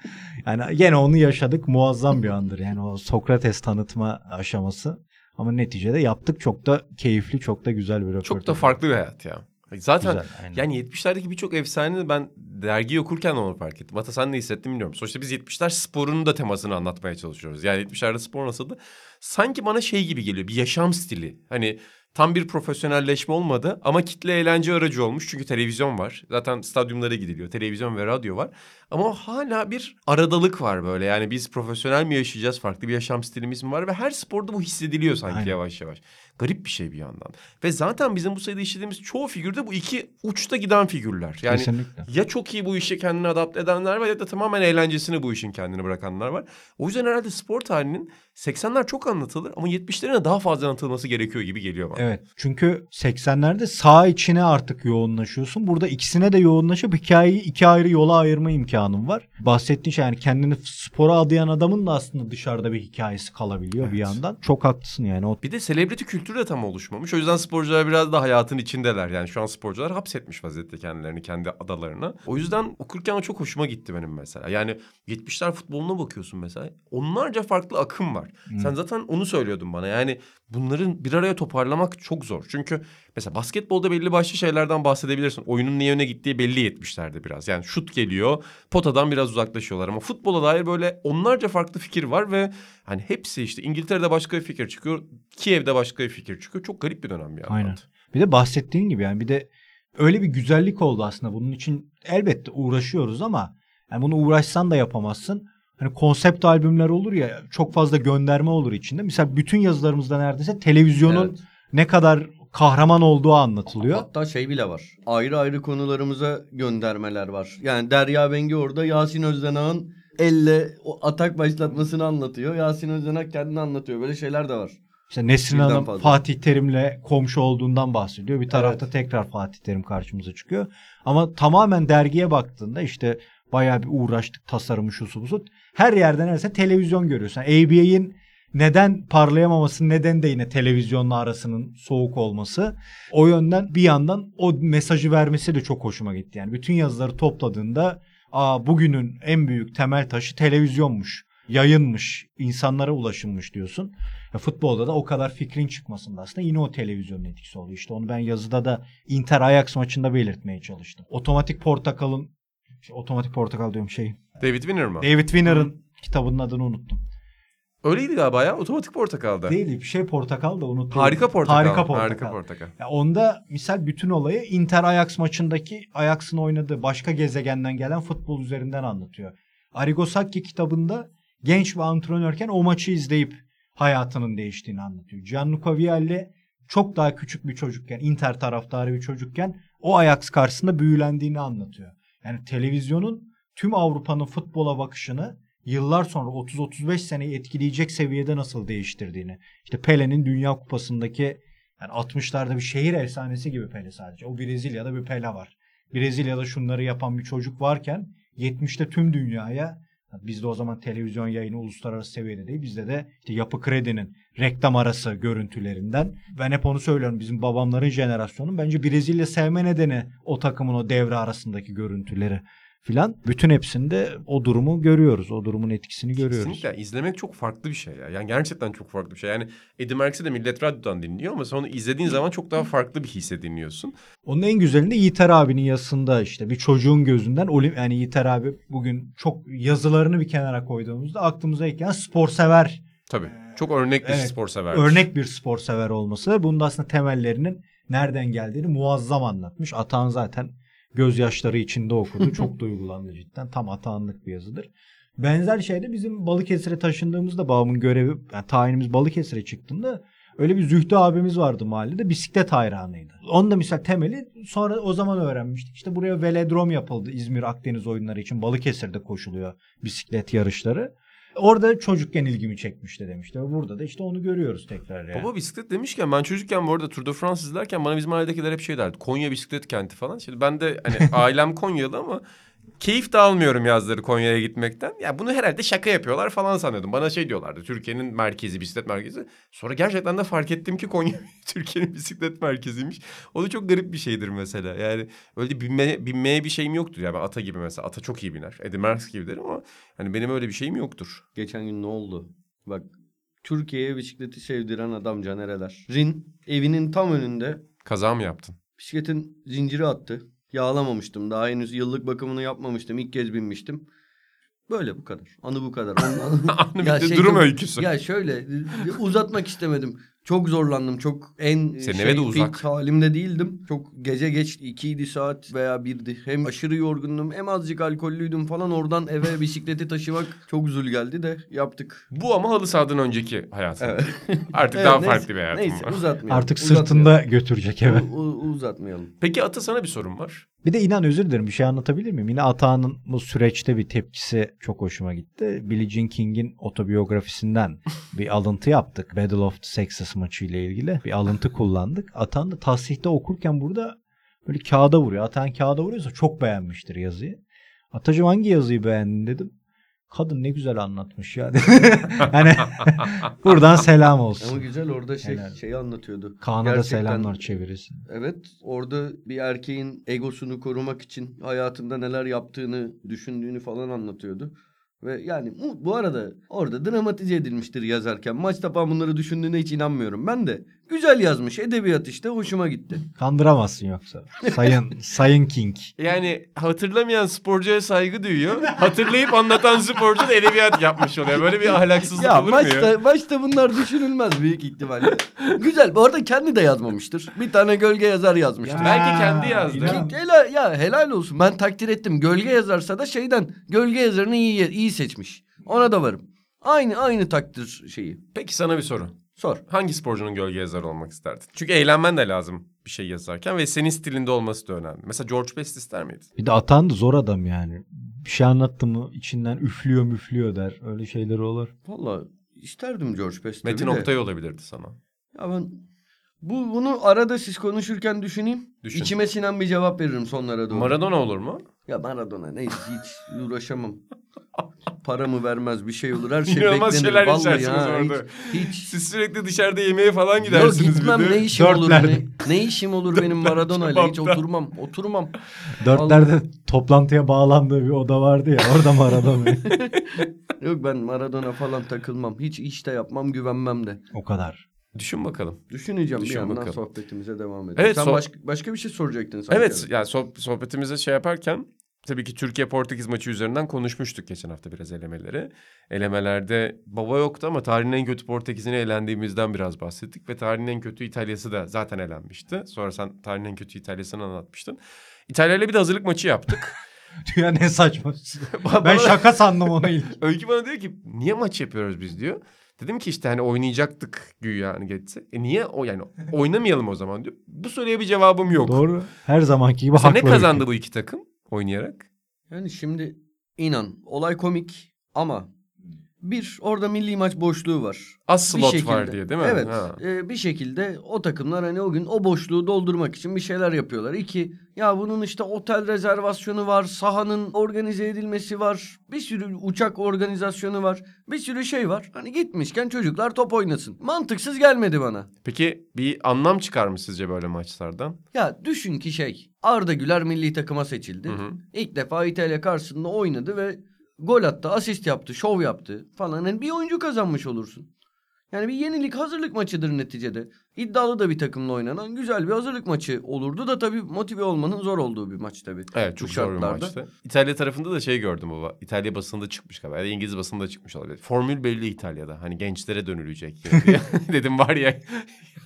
Speaker 4: Yani gene onu yaşadık. Muazzam bir andır. Yani o Sokrates tanıtma aşaması. Ama neticede yaptık. Çok da keyifli, çok da güzel bir röportaj.
Speaker 2: Çok da farklı bir hayat ya. Zaten
Speaker 4: Güzel, aynen.
Speaker 2: yani 70'lerdeki birçok efsane ben dergi okurken onu fark ettim. Hatta sen ne hissettin bilmiyorum. Sonuçta biz 70'ler sporunun da temasını anlatmaya çalışıyoruz. Yani 70'lerde spor nasıldı? Sanki bana şey gibi geliyor bir yaşam stili. Hani tam bir profesyonelleşme olmadı ama kitle eğlence aracı olmuş. Çünkü televizyon var. Zaten stadyumlara gidiliyor. Televizyon ve radyo var. Ama hala bir aradalık var böyle. Yani biz profesyonel mi yaşayacağız? Farklı bir yaşam stilimiz mi var? Ve her sporda bu hissediliyor sanki
Speaker 4: Aynen.
Speaker 2: yavaş yavaş. Garip bir şey bir yandan. Ve zaten bizim bu sayıda işlediğimiz çoğu figürde bu iki uçta giden figürler. Yani
Speaker 4: Kesinlikle.
Speaker 2: ya çok iyi bu işe kendini adapte edenler var ya da tamamen eğlencesini bu işin kendini bırakanlar var. O yüzden herhalde spor tarihinin 80'ler çok anlatılır ama 70'lerin daha fazla anlatılması gerekiyor gibi geliyor bana.
Speaker 4: Evet. Çünkü 80'lerde sağ içine artık yoğunlaşıyorsun. Burada ikisine de yoğunlaşıp hikayeyi iki ayrı yola ayırma imkanın var. Bahsettiğin şey yani kendini spora adayan adamın da aslında dışarıda bir hikayesi kalabiliyor bir
Speaker 2: Evet.
Speaker 4: yandan. Çok haklısın yani. O
Speaker 2: Bir de selebriti kültürü de tam oluşmamış. O yüzden sporcular biraz da hayatın içindeler. Yani şu an sporcular hapsetmiş vaziyette kendilerini kendi adalarına. O yüzden okurken o çok hoşuma gitti benim mesela. Yani 70'ler futboluna bakıyorsun mesela. Onlarca farklı akım var. Sen zaten onu söylüyordun bana. Yani bunların bir araya toparlamak çok zor. Çünkü mesela basketbolda belli başlı şeylerden bahsedebilirsin. Oyunun ne yöne gittiği belli 70'lerde biraz. Yani şut geliyor, potadan biraz uzaklaşıyorlar. Ama futbola dair böyle onlarca farklı fikir var ve hani hepsi işte İngiltere'de başka bir fikir çıkıyor. Kiev'de başka bir fikir çıkıyor. Çok garip bir dönem bir yandan.
Speaker 4: Aynen. Bir de bahsettiğin gibi yani bir de öyle bir güzellik oldu aslında. Bunun için elbette uğraşıyoruz ama yani bunu uğraşsan da yapamazsın. Hani konsept albümler olur ya çok fazla gönderme olur içinde. Mesela bütün yazılarımızda neredeyse televizyonun
Speaker 3: Evet.
Speaker 4: ne kadar kahraman olduğu anlatılıyor.
Speaker 3: Hatta şey bile var. Ayrı ayrı konularımıza göndermeler var. Yani Derya Bengi orada Yasin Özdenak'ın elle o atak başlatmasını anlatıyor. Yasin Özdenak kendini anlatıyor. Böyle şeyler de var.
Speaker 4: İşte Nesrin
Speaker 3: Birden
Speaker 4: Hanım
Speaker 3: fazla.
Speaker 4: Fatih Terim'le komşu olduğundan bahsediyor. Bir tarafta tekrar Fatih Terim karşımıza çıkıyor. Ama tamamen dergiye baktığında işte bayağı bir uğraştık tasarımı şusu busu. Her yerden neredeyse televizyon görüyorsun. ABA'in neden parlayamaması neden de yine televizyonla arasının soğuk olması. O yönden bir yandan o mesajı vermesi de çok hoşuma gitti. Yani bütün yazıları topladığında Aa, bugünün en büyük temel taşı televizyonmuş, yayınmış, insanlara ulaşılmış diyorsun. Ya futbolda da o kadar fikrin çıkmasında aslında yine o televizyonun etkisi oluyor. İşte onu ben yazıda da Inter Ajax maçında belirtmeye çalıştım. Otomatik Portakal'ın şey, otomatik portakal diyorum şey.
Speaker 2: David Winner mı?
Speaker 4: David Winner'ın kitabının adını unuttum.
Speaker 2: Öyleydi galiba ya. Otomatik portakalda.
Speaker 4: Değil bir şey portakal da unuttum.
Speaker 2: Harika portakal.
Speaker 4: Harika portakal.
Speaker 2: Harika portakal.
Speaker 4: Ya onda misal bütün olayı Inter Ajax maçındaki Ajax'ın oynadığı başka gezegenden gelen futbol üzerinden anlatıyor. Arrigo Sacchi kitabında genç bir antrenörken o maçı izleyip hayatının değiştiğini anlatıyor. Gianluca Vialli çok daha küçük bir çocukken, Inter taraftarı bir çocukken o Ajax karşısında büyülendiğini anlatıyor. Yani televizyonun tüm Avrupa'nın futbola bakışını yıllar sonra 30-35 seneyi etkileyecek seviyede nasıl değiştirdiğini. İşte Pele'nin Dünya Kupası'ndaki yani 60'larda bir şehir efsanesi gibi Pele sadece. O Brezilya'da bir Pele var. Brezilya'da şunları yapan bir çocuk varken 70'te tüm dünyaya bizde o zaman televizyon yayını uluslararası seviyede değil. Bizde de işte yapı kredinin reklam arası görüntülerinden. Ben hep onu söylüyorum. Bizim babamların jenerasyonu bence Brezilya sevme nedeni o takımın o devre arasındaki görüntüleri filan. Bütün hepsinde o durumu görüyoruz. O durumun etkisini görüyoruz.
Speaker 2: Kesinlikle. izlemek çok farklı bir şey ya. Yani gerçekten çok farklı bir şey. Yani Eddie Merckx'i de Millet Radyo'dan dinliyor ama sen onu izlediğin zaman çok daha farklı bir hisse dinliyorsun.
Speaker 4: Onun en güzelinde Yiğiter abinin yazısında işte bir çocuğun gözünden olim yani Yiğiter abi bugün çok yazılarını bir kenara koyduğumuzda aklımıza ilk gelen spor sever
Speaker 2: Tabii. Çok örnek bir
Speaker 4: Evet,
Speaker 2: spor sever.
Speaker 4: örnek bir spor sever olması. Bunun da aslında temellerinin nereden geldiğini muazzam anlatmış. Atan zaten gözyaşları içinde okudu. Çok duygulandı cidden. Tam Ataanlık bir yazıdır. Benzer şeyde bizim Balıkesir'e taşındığımızda babamın görevi, yani tayinimiz Balıkesir'e çıktığında öyle bir Zühtü abimiz vardı mahallede bisiklet hayranıydı. Onun da misal temeli sonra o zaman öğrenmiştik. İşte buraya velodrom yapıldı İzmir Akdeniz oyunları için Balıkesir'de koşuluyor bisiklet yarışları. Orada çocukken ilgimi çekmişti demişti. Burada da işte onu görüyoruz tekrar yani.
Speaker 2: Baba bisiklet demişken ben çocukken bu arada Tour de France izlerken bana bizim mahalledekiler hep şey derdi. Konya bisiklet kenti falan. Şimdi ben de hani ailem Konyalı ama keyif de almıyorum yazları Konya'ya gitmekten. Ya bunu herhalde şaka yapıyorlar falan sanıyordum. Bana şey diyorlardı. Türkiye'nin merkezi, bisiklet merkezi. Sonra gerçekten de fark ettim ki Konya Türkiye'nin bisiklet merkeziymiş. O da çok garip bir şeydir mesela. Yani öyle binme, binmeye bir şeyim yoktur. Yani ben ata gibi mesela. Ata çok iyi biner. Eddie Merckx gibi derim ama hani benim öyle bir şeyim yoktur.
Speaker 3: Geçen gün ne oldu? Bak Türkiye'ye bisikleti sevdiren adam Canereler. Rin evinin tam önünde
Speaker 2: Kaza mı yaptın?
Speaker 3: bisikletin zinciri attı. Yağlamamıştım. Daha henüz yıllık bakımını yapmamıştım. İlk kez binmiştim. Böyle bu kadar. Anı bu kadar.
Speaker 2: Anı
Speaker 3: Ya
Speaker 2: bitti,
Speaker 3: şey
Speaker 2: durum öyküsü.
Speaker 3: Ya şöyle uzatmak istemedim. Çok zorlandım. Çok en
Speaker 2: Senin
Speaker 3: şey,
Speaker 2: eve de
Speaker 3: fit
Speaker 2: uzak.
Speaker 3: halimde değildim. Çok gece geç 2'ydi saat veya birdi. Hem aşırı yorgundum hem azıcık alkollüydüm falan. Oradan eve bisikleti taşımak çok zul geldi de yaptık.
Speaker 2: Bu ama halı sahadan önceki hayatım.
Speaker 3: Evet.
Speaker 2: Artık
Speaker 3: Evet,
Speaker 2: daha
Speaker 3: neyse,
Speaker 2: farklı bir hayatım
Speaker 3: Neyse
Speaker 2: var.
Speaker 3: uzatmayalım.
Speaker 4: Artık
Speaker 3: uzatmayalım.
Speaker 4: sırtında götürecek eve.
Speaker 3: U- u- uzatmayalım.
Speaker 2: Peki Ata sana bir sorum var.
Speaker 4: Bir de inan özür dilerim bir şey anlatabilir miyim? Yine Atağan'ın bu süreçte bir tepkisi çok hoşuma gitti. Billie Jean King'in otobiyografisinden bir alıntı yaptık. Battle of the Sexes maçı ile ilgili bir alıntı kullandık. Atan da tasihte okurken burada böyle kağıda vuruyor. Atan kağıda vuruyorsa çok beğenmiştir yazıyı. Atacığım hangi yazıyı beğendin dedim. Kadın ne güzel anlatmış ya. hani buradan selam
Speaker 3: Ama
Speaker 4: olsun.
Speaker 3: güzel orada şey
Speaker 4: Helal.
Speaker 3: şeyi anlatıyordu.
Speaker 4: Kaan'a da selamlar çevirisi.
Speaker 3: Evet orada bir erkeğin egosunu korumak için hayatında neler yaptığını düşündüğünü falan anlatıyordu. Ve yani bu, arada orada dramatize edilmiştir yazarken. Maç tapan bunları düşündüğüne hiç inanmıyorum. Ben de güzel yazmış edebiyat işte hoşuma gitti.
Speaker 4: Kandıramazsın yoksa. Sayın Sayın King.
Speaker 2: Yani hatırlamayan sporcuya saygı duyuyor. Hatırlayıp anlatan sporcu da edebiyat yapmış oluyor. Böyle bir ahlaksızlık
Speaker 3: ya
Speaker 2: olur mu ya?
Speaker 3: maçta, maçta bunlar düşünülmez büyük ihtimalle. güzel bu arada kendi de yazmamıştır. Bir tane gölge yazar yazmıştır.
Speaker 2: Ya. Belki kendi yazdı.
Speaker 4: inan-
Speaker 3: Ki- helal, ya helal olsun. Ben takdir ettim. Gölge yazarsa da şeyden gölge yazarını iyi iyi seçmiş. Ona da varım. Aynı aynı takdir şeyi.
Speaker 2: Peki sana bir soru.
Speaker 3: Sor.
Speaker 2: Hangi sporcunun gölge yazarı olmak isterdin? Çünkü eğlenmen de lazım bir şey yazarken ve senin stilinde olması da önemli. Mesela George Best ister miydin?
Speaker 4: Bir de atan da zor adam yani. Bir şey anlattı mı içinden üflüyor müflüyor der. Öyle şeyleri olur.
Speaker 3: Valla isterdim George Best
Speaker 2: Metin. Oktay olabilirdi sana.
Speaker 3: Ya ben bu bunu arada siz konuşurken düşüneyim.
Speaker 2: Düşün.
Speaker 3: İçime sinen bir cevap veririm sonlara doğru.
Speaker 2: Maradona olur mu?
Speaker 3: Ya Maradona ne hiç uğraşamam. Para mı vermez bir şey olur her şey
Speaker 2: İnanılmaz
Speaker 3: beklenir.
Speaker 2: şeyler
Speaker 3: Vallahi
Speaker 2: içersiniz
Speaker 3: ha,
Speaker 2: orada.
Speaker 3: Hiç, hiç.
Speaker 2: Siz sürekli dışarıda yemeğe falan
Speaker 3: Yok
Speaker 2: gidersiniz
Speaker 3: gitmem
Speaker 2: bir de.
Speaker 3: ne işim olur
Speaker 4: Dörtlerde.
Speaker 3: ne, ne işim olur benim Maradona'yla hiç oturmam oturmam.
Speaker 4: Dörtlerde toplantıya bağlandığı bir oda vardı ya. Orada Maradona.
Speaker 3: Yok ben Maradona falan takılmam. Hiç işte yapmam güvenmem de.
Speaker 4: o kadar.
Speaker 2: Düşün bakalım.
Speaker 3: Düşüneceğim
Speaker 2: Düşün
Speaker 3: bir yandan
Speaker 2: bakalım.
Speaker 3: sohbetimize devam edelim.
Speaker 2: Evet,
Speaker 3: Sen
Speaker 2: so-
Speaker 3: başka, başka bir şey soracaktın sanki.
Speaker 2: Evet yani soh- sohbetimize şey yaparken tabii ki Türkiye-Portekiz maçı üzerinden konuşmuştuk geçen hafta biraz elemeleri. Elemelerde baba yoktu ama tarihin en kötü Portekiz'ine elendiğimizden biraz bahsettik. Ve tarihin en kötü İtalya'sı da zaten elenmişti. Sonra sen tarihin en kötü İtalya'sını anlatmıştın. İtalya'yla bir de hazırlık maçı yaptık.
Speaker 4: Ya ne saçma.
Speaker 2: Bana-
Speaker 4: ben şaka sandım onu ilk.
Speaker 2: Öykü bana diyor ki niye maç yapıyoruz biz diyor. Dedim ki işte hani oynayacaktık güya hani geçse. E niye o yani oynamayalım o zaman diyor. Bu soruya bir cevabım yok.
Speaker 4: Doğru. Her zamanki gibi haklı.
Speaker 2: ne kazandı bu iki takım oynayarak?
Speaker 3: Yani şimdi inan olay komik ama bir orada milli maç boşluğu var.
Speaker 2: Az
Speaker 3: Bir
Speaker 2: slot
Speaker 3: şekilde.
Speaker 2: var diye değil mi?
Speaker 3: Evet.
Speaker 2: Ha.
Speaker 3: e, bir şekilde o takımlar hani o gün o boşluğu doldurmak için bir şeyler yapıyorlar. İki ya bunun işte otel rezervasyonu var, sahanın organize edilmesi var, bir sürü uçak organizasyonu var, bir sürü şey var. Hani gitmişken çocuklar top oynasın. Mantıksız gelmedi bana.
Speaker 2: Peki bir anlam çıkar mı sizce böyle maçlardan?
Speaker 3: Ya düşün ki şey Arda Güler milli takıma seçildi.
Speaker 2: Hı hı.
Speaker 3: İlk defa İtalya karşısında oynadı ve gol attı, asist yaptı, şov yaptı falan. Yani bir oyuncu kazanmış olursun. Yani bir yenilik hazırlık maçıdır neticede. İddialı da bir takımla oynanan güzel bir hazırlık maçı olurdu da tabii motive olmanın zor olduğu bir maç tabii.
Speaker 2: Evet çok zor bir maçtı. İtalya tarafında da şey gördüm baba. İtalya basında çıkmış galiba. Ya da İngiliz basında çıkmış olabilir. Formül belli İtalya'da. Hani gençlere dönülecek. Dedim var ya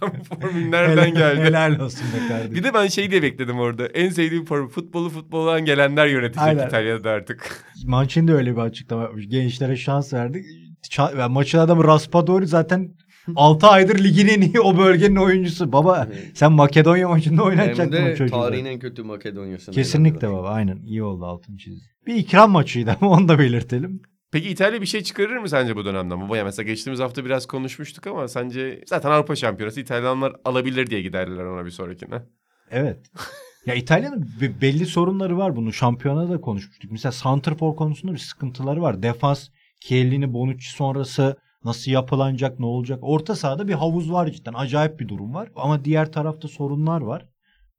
Speaker 2: bu formül nereden geldi?
Speaker 4: Helal olsun be kardeşim.
Speaker 2: Bir de ben şey diye bekledim orada. En sevdiğim formül futbolu futboldan gelenler yönetecek
Speaker 4: Aynen.
Speaker 2: İtalya'da artık.
Speaker 4: Mancini de öyle bir açıklama yapmış. Gençlere şans verdik. Ça- yani maçın adamı Raspadori zaten 6 aydır ligin en iyi o bölgenin oyuncusu. Baba
Speaker 3: Evet.
Speaker 4: sen Makedonya maçında
Speaker 3: Hem
Speaker 4: oynatacaktın o çocuğu.
Speaker 3: tarihin en kötü Makedonya'sını.
Speaker 4: Kesinlikle baba aynen iyi oldu altın çizdi. Bir ikram maçıydı ama onu da belirtelim.
Speaker 2: Peki İtalya bir şey çıkarır mı sence bu dönemden? Bu mesela geçtiğimiz hafta biraz konuşmuştuk ama sence zaten Avrupa Şampiyonası İtalyanlar alabilir diye giderler ona bir sonrakine.
Speaker 4: Evet. ya İtalya'nın be- belli sorunları var bunu. Şampiyonada da konuşmuştuk. Mesela Santrfor konusunda bir sıkıntıları var. Defans, Chiellini, Bonucci sonrası nasıl yapılanacak, ne olacak? Orta sahada bir havuz var cidden. Acayip bir durum var. Ama diğer tarafta sorunlar var.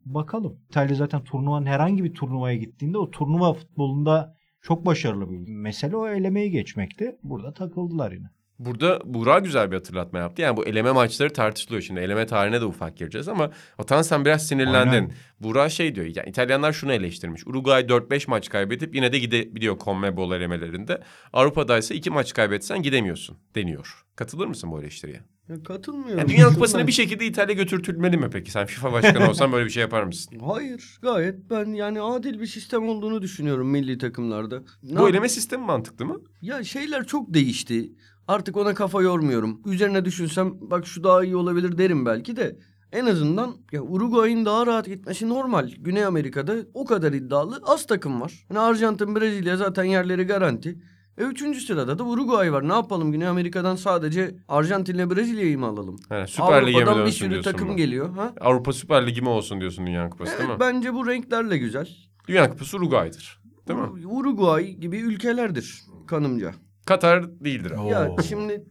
Speaker 4: Bakalım. İtalya zaten turnuvanın herhangi bir turnuvaya gittiğinde o turnuva futbolunda çok başarılı bir mesele o elemeyi geçmekti. Burada takıldılar yine.
Speaker 2: Burada Burak güzel bir hatırlatma yaptı. Yani bu eleme maçları tartışılıyor şimdi. Eleme tarihine de ufak gireceğiz ama Atan sen biraz sinirlendin.
Speaker 4: Aynen.
Speaker 2: Burak şey diyor. Yani İtalyanlar şunu eleştirmiş. Uruguay 4-5 maç kaybedip yine de gidebiliyor CONMEBOL elemelerinde. Avrupa'da ise 2 maç kaybetsen gidemiyorsun deniyor. Katılır mısın bu eleştiriye?
Speaker 3: Ya katılmıyorum.
Speaker 2: Yani Dünya Kupası'na bir şekilde İtalya götürtülmeli mi peki? Sen FIFA başkanı olsan böyle bir şey yapar mısın?
Speaker 3: Hayır gayet ben yani adil bir sistem olduğunu düşünüyorum milli takımlarda. Ne
Speaker 2: Bu eleme sistemi mantıklı mı?
Speaker 3: Ya şeyler çok değişti. Artık ona kafa yormuyorum. Üzerine düşünsem bak şu daha iyi olabilir derim belki de. En azından ya Uruguay'ın daha rahat gitmesi normal. Güney Amerika'da o kadar iddialı az takım var. Yani Arjantin, Brezilya zaten yerleri garanti. E üçüncü sırada da Uruguay var. Ne yapalım Güney Amerika'dan sadece Arjantin'le Brezilya'yı mı alalım?
Speaker 2: He, Süper Lig'e mi
Speaker 3: Avrupa'dan bir
Speaker 2: dönsün
Speaker 3: sürü
Speaker 2: diyorsun
Speaker 3: takım
Speaker 2: bu?
Speaker 3: geliyor. Ha?
Speaker 2: Avrupa Süper Ligi mi olsun diyorsun Dünya Kupası değil mi?
Speaker 3: Evet, bence bu renklerle güzel.
Speaker 2: Dünya Kupası Uruguay'dır. Değil mi?
Speaker 3: Ur- Uruguay gibi ülkelerdir kanımca.
Speaker 2: Katar değildir. ama.
Speaker 3: Ya
Speaker 4: Oo.
Speaker 3: şimdi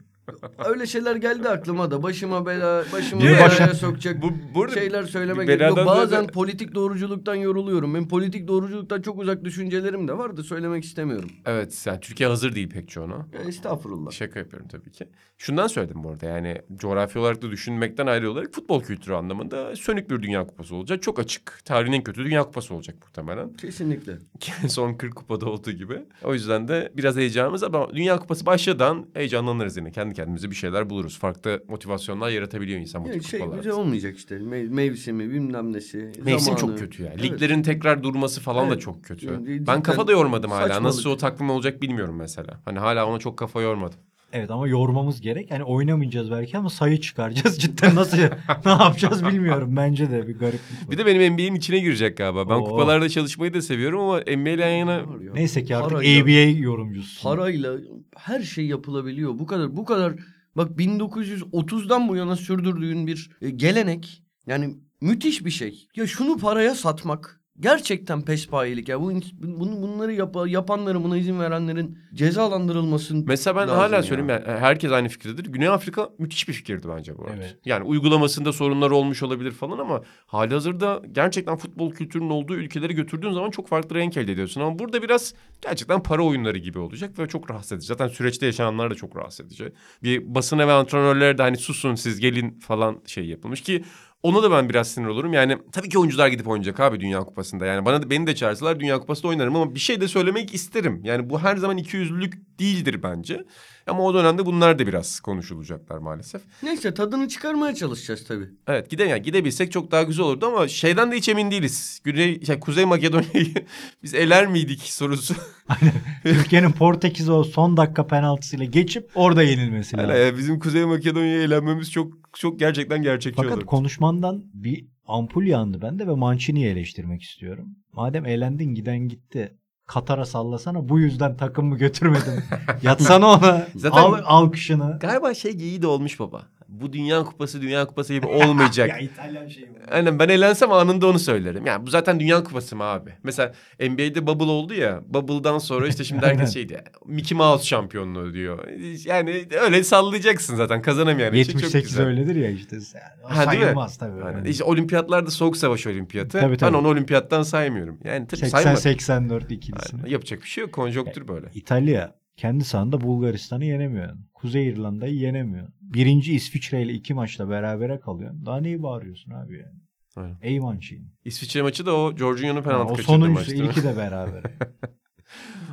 Speaker 3: öyle şeyler geldi aklıma da başıma bela başımı
Speaker 4: Niye
Speaker 3: belaya
Speaker 4: başa-
Speaker 3: sokacak
Speaker 2: Bu burada
Speaker 3: şeyler söylemek Yok, bazen
Speaker 2: da-
Speaker 3: politik doğruculuktan yoruluyorum. Ben politik doğruculuktan çok uzak düşüncelerim de var da söylemek istemiyorum.
Speaker 2: Evet yani Türkiye hazır değil pek çoğuna.
Speaker 3: Ya, estağfurullah.
Speaker 2: Şaka yapıyorum tabii ki. Şundan söyledim bu arada yani coğrafi olarak da düşünmekten ayrı olarak futbol kültürü anlamında sönük bir Dünya Kupası olacak. Çok açık. Tarihin en kötü Dünya Kupası olacak muhtemelen.
Speaker 3: Kesinlikle.
Speaker 2: Son 40 kupada olduğu gibi. O yüzden de biraz heyecanımız ama Dünya Kupası başladan heyecanlanırız yine. Kendi kendimize bir şeyler buluruz. Farklı motivasyonlar yaratabiliyor insan bu
Speaker 3: Ya,
Speaker 2: tip
Speaker 3: şey
Speaker 2: kupalarda.
Speaker 3: güzel olmayacak işte. Me- mevsimi bilmem nesi.
Speaker 2: Mevsim
Speaker 3: zamanı.
Speaker 2: çok kötü ya.
Speaker 3: Evet.
Speaker 2: Liglerin tekrar durması falan da
Speaker 3: Evet.
Speaker 2: çok kötü.
Speaker 3: Yani
Speaker 2: ben kafa da yormadım hala.
Speaker 3: saçmalık.
Speaker 2: Nasıl o takvim olacak bilmiyorum mesela. Hani hala ona çok kafa yormadım.
Speaker 4: Evet ama yormamız gerek. Yani oynamayacağız belki ama sayı çıkaracağız. Cidden nasıl ne yapacağız bilmiyorum. Bence de bir gariplik var.
Speaker 2: Bir de benim NBA'nin içine girecek galiba. Ben
Speaker 4: Oo.
Speaker 2: kupalarda çalışmayı da seviyorum ama NBA ile yan yana.
Speaker 4: Neyse ki artık
Speaker 3: Parayla-
Speaker 4: ABA yorumcusu.
Speaker 3: parayla her şey yapılabiliyor. Bu kadar bu kadar bak 1930'dan bu yana sürdürdüğün bir e, gelenek yani müthiş bir şey. Ya şunu paraya satmak gerçekten pespayelik ya. Bu bunu bunları yap, yapanların buna izin verenlerin cezalandırılmasın.
Speaker 2: Mesela ben
Speaker 3: lazım
Speaker 2: hala
Speaker 3: ya.
Speaker 2: söyleyeyim yani herkes aynı fikirdedir. Güney Afrika müthiş bir fikirdi bence bu arada.
Speaker 4: Evet.
Speaker 2: Yani uygulamasında sorunlar olmuş olabilir falan ama halihazırda gerçekten futbol kültürünün olduğu ülkeleri götürdüğün zaman çok farklı renk elde ediyorsun. Ama burada biraz gerçekten para oyunları gibi olacak ve çok rahatsız edici. Zaten süreçte yaşananlar da çok rahatsız edici. Bir basına ve antrenörlere de hani susun siz gelin falan şey yapılmış ki ona da ben biraz sinir olurum. Yani tabii ki oyuncular gidip oynayacak abi Dünya Kupası'nda. Yani bana da, beni de çağırsalar Dünya Kupası'nda oynarım ama bir şey de söylemek isterim. Yani bu her zaman ikiyüzlülük değildir bence. Ama o dönemde bunlar da biraz konuşulacaklar maalesef.
Speaker 3: Neyse tadını çıkarmaya çalışacağız tabii.
Speaker 2: Evet gide yani gidebilsek çok daha güzel olurdu ama şeyden de hiç emin değiliz. Güney, şey, Kuzey Makedonya'yı biz eler miydik sorusu.
Speaker 4: Türkiye'nin Portekiz'e o son dakika penaltısıyla geçip orada yenilmesi lazım.
Speaker 2: Yani bizim Kuzey Makedonya'ya eğlenmemiz çok çok gerçekten gerçekçi
Speaker 4: Fakat
Speaker 2: olurdu.
Speaker 4: konuşmandan bir ampul yandı bende ve Mancini'yi eleştirmek istiyorum. Madem eğlendin giden gitti. Katar'a sallasana bu yüzden takımımı götürmedin. Yatsana ona.
Speaker 2: Zaten-
Speaker 4: Al alkışını.
Speaker 2: Galiba şey geyiği de olmuş baba. Bu Dünya Kupası Dünya Kupası gibi olmayacak.
Speaker 4: ya İtalyan şeyi bu.
Speaker 2: Aynen ben eğlensem anında onu söylerim. Yani bu zaten Dünya Kupası mı abi? Mesela NBA'de bubble oldu ya. Bubble'dan sonra işte şimdi herkes şey diyor. Mickey Mouse şampiyonluğu diyor. Yani öyle sallayacaksın zaten kazanamayan için çok
Speaker 4: 78
Speaker 2: güzel.
Speaker 4: öyledir ya işte. Yani, o
Speaker 2: Ha, değil mi?
Speaker 4: sayılmaz tabii.
Speaker 2: Aynen.
Speaker 4: Yani.
Speaker 2: İşte olimpiyatlarda soğuk savaş olimpiyatı.
Speaker 4: Tabii,
Speaker 2: Ben
Speaker 4: tabii.
Speaker 2: onu olimpiyattan saymıyorum. Yani tabii sayma.
Speaker 4: 80-84 ikilisini.
Speaker 2: Aynen. Yapacak bir şey yok. Konjonktür böyle.
Speaker 4: İtalya kendi sahanda Bulgaristan'ı yenemiyor. Kuzey İrlanda'yı yenemiyor. Birinci İsviçre ile iki maçla berabere kalıyor. Daha neyi bağırıyorsun abi yani?
Speaker 2: Aynen.
Speaker 4: Ey Mancini.
Speaker 2: İsviçre maçı da o Jorginho'nun penaltı
Speaker 4: o
Speaker 2: kaçırdığı
Speaker 4: sonuncusu
Speaker 2: maçtı. değil mi?
Speaker 4: ilki de beraber.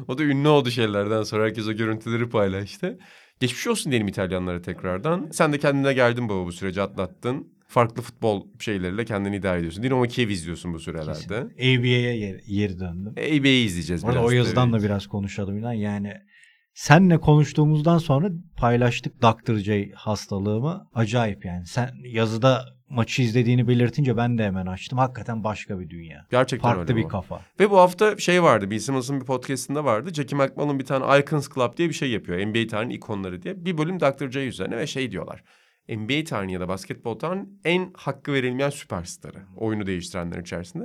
Speaker 2: O da ünlü oldu şeylerden sonra herkes o görüntüleri paylaştı. Geçmiş olsun diyelim İtalyanlara tekrardan. Sen de kendine geldin baba bu süreci atlattın. Farklı futbol şeyleriyle kendini idare ediyorsun. Dinamo Kiev izliyorsun bu sürelerde.
Speaker 4: ABA'ya geri, geri döndüm.
Speaker 2: AB'yi izleyeceğiz
Speaker 4: Orada
Speaker 2: biraz.
Speaker 4: o yazıdan
Speaker 2: tabii.
Speaker 4: da biraz konuşalım. Yani senle konuştuğumuzdan sonra paylaştık Dr. J hastalığımı. Acayip yani. Sen yazıda maçı izlediğini belirtince ben de hemen açtım. Hakikaten başka bir dünya.
Speaker 2: Gerçekten
Speaker 4: Farklı
Speaker 2: öyle
Speaker 4: bir
Speaker 2: bu.
Speaker 4: kafa.
Speaker 2: Ve bu hafta şey vardı. Bill Simmons'ın bir podcastında vardı. Jackie McMullen bir tane Icons Club diye bir şey yapıyor. NBA tarihinin ikonları diye. Bir bölüm Dr. J üzerine ve şey diyorlar. NBA tarihinin ya da basketbol tarihinin en hakkı verilmeyen süperstarı. Oyunu değiştirenler içerisinde.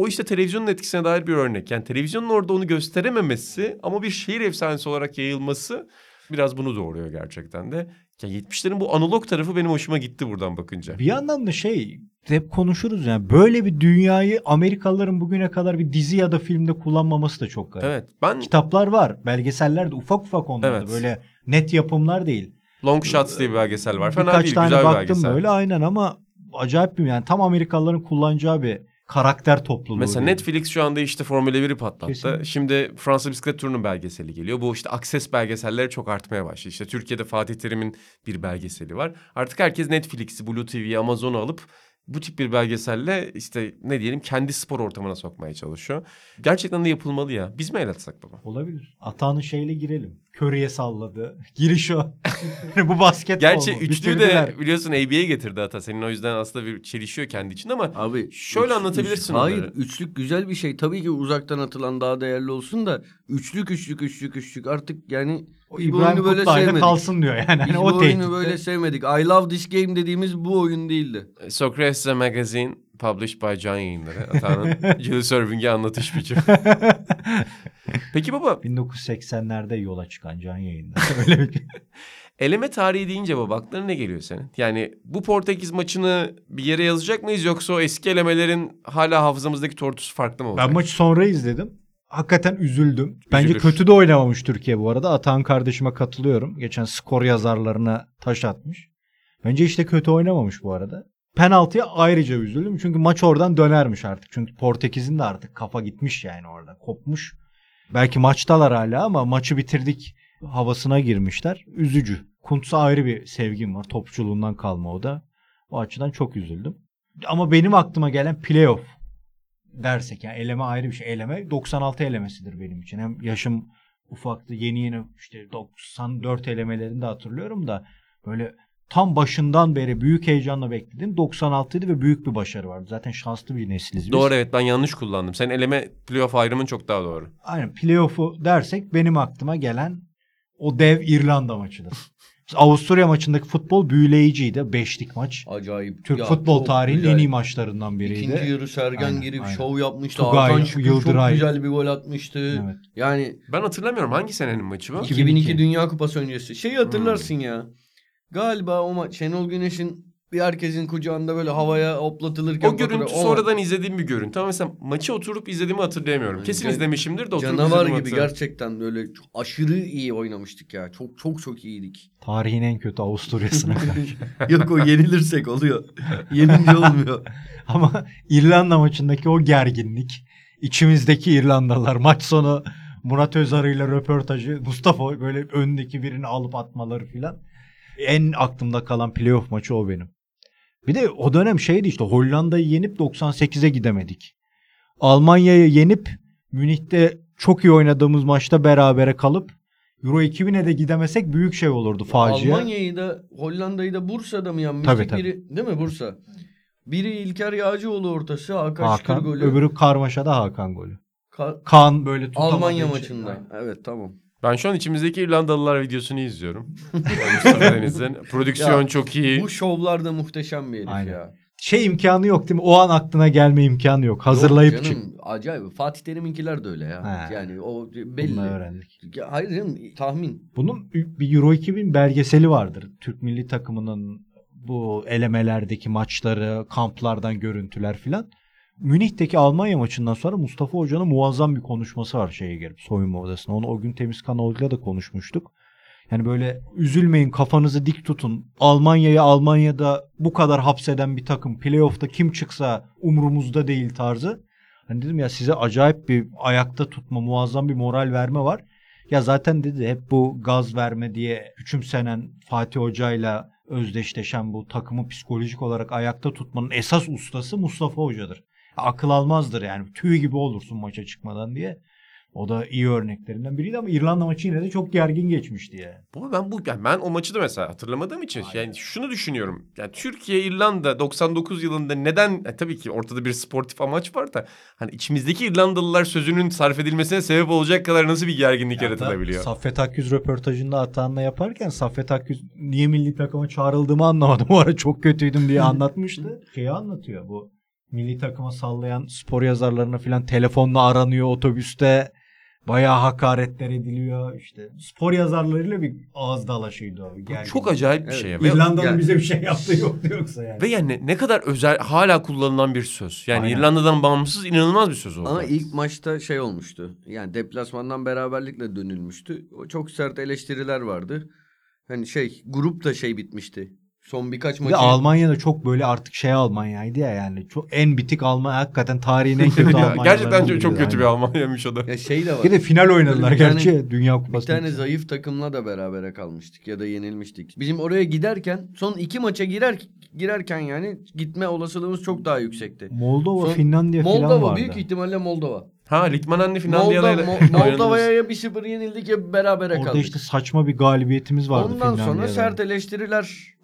Speaker 2: O işte televizyonun etkisine dair bir örnek. Yani televizyonun orada onu gösterememesi ama bir şehir efsanesi olarak yayılması biraz bunu doğuruyor gerçekten de. Ya 70'lerin bu analog tarafı benim hoşuma gitti buradan bakınca.
Speaker 4: Bir yandan da şey hep konuşuruz yani böyle bir dünyayı Amerikalıların bugüne kadar bir dizi ya da filmde kullanmaması da çok garip.
Speaker 2: Evet. Ben
Speaker 4: Kitaplar var, belgeseller de ufak ufak onlar da
Speaker 2: Evet.
Speaker 4: böyle net yapımlar değil.
Speaker 2: Long Shots diye bir belgesel var. Fena
Speaker 4: Birkaç
Speaker 2: değil.
Speaker 4: tane
Speaker 2: Güzel bir
Speaker 4: baktım
Speaker 2: belgesel.
Speaker 4: böyle aynen ama acayip bir yani tam Amerikalıların kullanacağı bir karakter topluluğu.
Speaker 2: Mesela
Speaker 4: diyelim.
Speaker 2: Netflix şu anda işte Formula 1'i patlattı.
Speaker 4: Kesinlikle.
Speaker 2: Şimdi Fransa Bisiklet Turu'nun belgeseli geliyor. Bu işte Access belgeselleri çok artmaya başladı. İşte Türkiye'de Fatih Terim'in bir belgeseli var. Artık herkes Netflix'i, Blue TV'yi, Amazon'u alıp bu tip bir belgeselle işte ne diyelim kendi spor ortamına sokmaya çalışıyor. Gerçekten de yapılmalı ya. Biz mi el atsak baba?
Speaker 4: Olabilir. Atağının şeyle girelim. Curry'e salladı. Giriş o. Bu basketbol
Speaker 2: Gerçi üçlüyü de biliyorsun NBA'ye getirdi Ata. Senin o yüzden aslında bir çelişiyor kendi için ama
Speaker 3: Abi
Speaker 2: Şöyle anlatabilirsin
Speaker 3: Hayır,
Speaker 2: onları.
Speaker 3: üçlük güzel bir şey. Tabii ki uzaktan atılan daha değerli olsun da üçlük üçlük üçlük üçlük artık yani
Speaker 4: O İbrahim
Speaker 3: oyunu böyle sevmedik.
Speaker 4: kalsın diyor yani.
Speaker 3: Biz
Speaker 4: Hani
Speaker 3: bu
Speaker 4: o
Speaker 3: oyunu böyle sevmedik. I love this game dediğimiz bu oyun değildi.
Speaker 2: Socrates Magazine published by Can Yayınları. Ata'nın Julius Irving'e anlatış biçimi. Peki baba
Speaker 4: 1980'lerde yola çıkan can yayında. Öyle bir
Speaker 2: eleme tarihi deyince baba aklına ne geliyor senin? Yani bu Portekiz maçını bir yere yazacak mıyız yoksa o eski elemelerin hala hafızamızdaki tortusu farklı mı olacak?
Speaker 4: Ben maçı sonra izledim. Hakikaten üzüldüm. Bence
Speaker 2: Üzülür.
Speaker 4: kötü de oynamamış Türkiye bu arada. Atan kardeşime katılıyorum. Geçen skor yazarlarına taş atmış. Bence işte kötü oynamamış bu arada. Penaltıya ayrıca üzüldüm. Çünkü maç oradan dönermiş artık. Çünkü Portekiz'in de artık kafa gitmiş yani orada. Kopmuş. Belki maçtalar hala ama maçı bitirdik havasına girmişler. Üzücü. Kuntz'a ayrı bir sevgim var. Topçuluğundan kalma o da. O açıdan çok üzüldüm. Ama benim aklıma gelen playoff dersek yani eleme ayrı bir şey. Eleme 96 elemesidir benim için. Hem yaşım ufaktı yeni yeni işte 94 elemelerini de hatırlıyorum da böyle tam başından beri büyük heyecanla bekledim. 96'ydı ve büyük bir başarı vardı. Zaten şanslı bir nesiliz biz.
Speaker 2: Doğru evet ben yanlış kullandım. Sen eleme playoff ayrımın çok daha doğru.
Speaker 4: Aynen playoff'u dersek benim aklıma gelen o dev İrlanda maçıdır. Avusturya maçındaki futbol büyüleyiciydi. Beşlik maç.
Speaker 3: Acayip.
Speaker 4: Türk
Speaker 3: Ya,
Speaker 4: futbol tarihinin
Speaker 3: güzel.
Speaker 4: en iyi maçlarından biriydi.
Speaker 3: İkinci yarı Sergen
Speaker 4: Aynen,
Speaker 3: girip
Speaker 4: aynen.
Speaker 3: şov yapmıştı.
Speaker 4: Tugay,
Speaker 3: Hakan Şükür
Speaker 4: Yıldıray.
Speaker 3: çok güzel bir gol atmıştı.
Speaker 4: Evet.
Speaker 3: Yani
Speaker 2: Ben hatırlamıyorum hangi senenin maçı bu?
Speaker 4: 2002.
Speaker 3: 2002 Dünya Kupası öncesi. Şeyi hatırlarsın
Speaker 2: Hmm.
Speaker 3: ya. Galiba o maç Şenol Güneş'in bir herkesin kucağında böyle havaya hoplatılırken
Speaker 2: O görüntü
Speaker 3: fotoğraf- o
Speaker 2: sonradan izlediğim bir görüntü. Ama mesela maçı oturup izlediğimi hatırlayamıyorum. Kesin
Speaker 3: Can-
Speaker 2: izlemişimdir de oturup
Speaker 3: Canavar
Speaker 2: izlediğimi
Speaker 3: gibi
Speaker 2: hatırlamıyorum.
Speaker 3: gerçekten böyle çok aşırı iyi oynamıştık ya. Çok çok çok iyiydik.
Speaker 4: Tarihin en kötü Avusturya'sına karşı.
Speaker 3: Yok o yenilirsek oluyor. Yenince olmuyor.
Speaker 4: Ama İrlanda maçındaki o gerginlik, içimizdeki İrlandalılar maç sonu Murat Özarı ile röportajı Mustafa böyle öndeki birini alıp atmaları filan. En aklımda kalan playoff maçı o benim. Bir de o dönem şeydi işte Hollanda'yı yenip 98'e gidemedik. Almanya'yı yenip Münih'te çok iyi oynadığımız maçta berabere kalıp Euro 2000'e de gidemesek büyük şey olurdu facia.
Speaker 3: Almanya'yı da Hollanda'yı da Bursa'da mı yenmiştik?
Speaker 4: Tabii, tabii.
Speaker 3: Biri, değil mi Bursa? Biri İlker Yağcıoğlu ortası Hakan,
Speaker 4: Hakan,
Speaker 3: Şükür golü.
Speaker 4: öbürü karmaşada Hakan golü.
Speaker 3: Ka-
Speaker 4: Kan böyle tutamadığı
Speaker 3: Almanya
Speaker 4: için-
Speaker 3: maçında. Evet tamam.
Speaker 2: Ben şu an içimizdeki İrlandalılar videosunu izliyorum. Mustafa Deniz'in. Prodüksiyon
Speaker 3: Ya,
Speaker 2: çok iyi.
Speaker 3: Bu şovlar da muhteşem bir herif
Speaker 4: Aynen.
Speaker 3: ya.
Speaker 4: şey imkanı yok değil mi? O an aklına gelme imkanı yok. Hazırlayıp
Speaker 3: Yok
Speaker 4: çık.
Speaker 3: canım, Acayip. Fatih Terim'inkiler de öyle ya.
Speaker 4: He.
Speaker 3: Yani o belli.
Speaker 4: Bunu öğrendik.
Speaker 3: Ya, hayır canım tahmin.
Speaker 4: Bunun bir Euro 2000 belgeseli vardır. Türk milli takımının bu elemelerdeki maçları, kamplardan görüntüler filan. Münih'teki Almanya maçından sonra Mustafa Hoca'nın muazzam bir konuşması var şeye gelip soyunma odasına. Onu o gün Temiz Kanal'ıyla da konuşmuştuk. Yani böyle üzülmeyin kafanızı dik tutun. Almanya'yı Almanya'da bu kadar hapseden bir takım playoff'ta kim çıksa umurumuzda değil tarzı. Hani dedim ya size acayip bir ayakta tutma, muazzam bir moral verme var. Ya zaten dedi hep bu gaz verme diye küçümsenen Fatih Hoca'yla özdeşleşen bu takımı psikolojik olarak ayakta tutmanın esas ustası Mustafa Hoca'dır. Akıl almazdır yani tüy gibi olursun maça çıkmadan diye. O da iyi örneklerinden biriydi ama İrlanda maçı yine de çok gergin geçmişti yani.
Speaker 2: Bu ben bu yani ben o maçı da mesela hatırlamadığım için yani şunu düşünüyorum. Yani Türkiye İrlanda 99 yılında neden e, tabii ki ortada bir sportif amaç var da hani içimizdeki İrlandalılar sözünün sarf edilmesine sebep olacak kadar nasıl bir gerginlik yaratılabiliyor?
Speaker 4: Saffet Akgüz röportajında Atahan'la yaparken Saffet Akgüz niye milli takıma çağrıldığımı anlamadım. O ara çok kötüydüm diye anlatmıştı. Şeyi anlatıyor bu milli takıma sallayan spor yazarlarına falan telefonla aranıyor otobüste. Bayağı hakaretler ediliyor işte. Spor yazarlarıyla bir ağız dalaşıydı o.
Speaker 2: Bu
Speaker 4: gergin.
Speaker 2: çok acayip bir
Speaker 3: Evet.
Speaker 2: şey. Ve,
Speaker 4: İrlanda'nın
Speaker 3: Yani-
Speaker 4: bize bir şey yaptığı yoktu yoksa yani.
Speaker 2: ve yani ne kadar özel hala kullanılan bir söz. Yani
Speaker 4: Aynen.
Speaker 2: İrlanda'dan bağımsız inanılmaz bir söz oldu.
Speaker 3: Ama ilk maçta şey olmuştu. Yani deplasmandan beraberlikle dönülmüştü. O çok sert eleştiriler vardı. Hani şey grup da şey bitmişti. Son birkaç
Speaker 4: Bir
Speaker 3: maçı.
Speaker 4: de Almanya'da çok böyle artık şey Almanya'ydı ya yani. Çok en bitik Almanya hakikaten tarihin en kötü
Speaker 2: Ya,
Speaker 4: Almanya'larından
Speaker 2: gerçekten çok, çok kötü bir. Almanya'ymış o da.
Speaker 3: Ya şey de var.
Speaker 4: Bir de final oynadılar
Speaker 3: Bir tane-
Speaker 4: gerçi Dünya
Speaker 3: Bir
Speaker 4: Kupası.
Speaker 3: tane zayıf takımla da berabere kalmıştık ya da yenilmiştik. Bizim oraya giderken son iki maça girer girerken yani gitme olasılığımız çok daha yüksekti.
Speaker 4: Moldova,
Speaker 3: Son-
Speaker 4: Finlandiya falan
Speaker 3: Moldova
Speaker 4: vardı.
Speaker 3: büyük ihtimalle Moldova.
Speaker 2: Ha Litmanenli
Speaker 3: Molda,
Speaker 2: Finlandiya'yla
Speaker 3: Mo- Moldova'ya ya bir sıfır yenildik ya berabere
Speaker 4: Orada
Speaker 3: kaldık.
Speaker 4: işte saçma bir galibiyetimiz vardı
Speaker 3: Ondan sonra
Speaker 4: Finlandiya'da.
Speaker 3: sert eleştiriler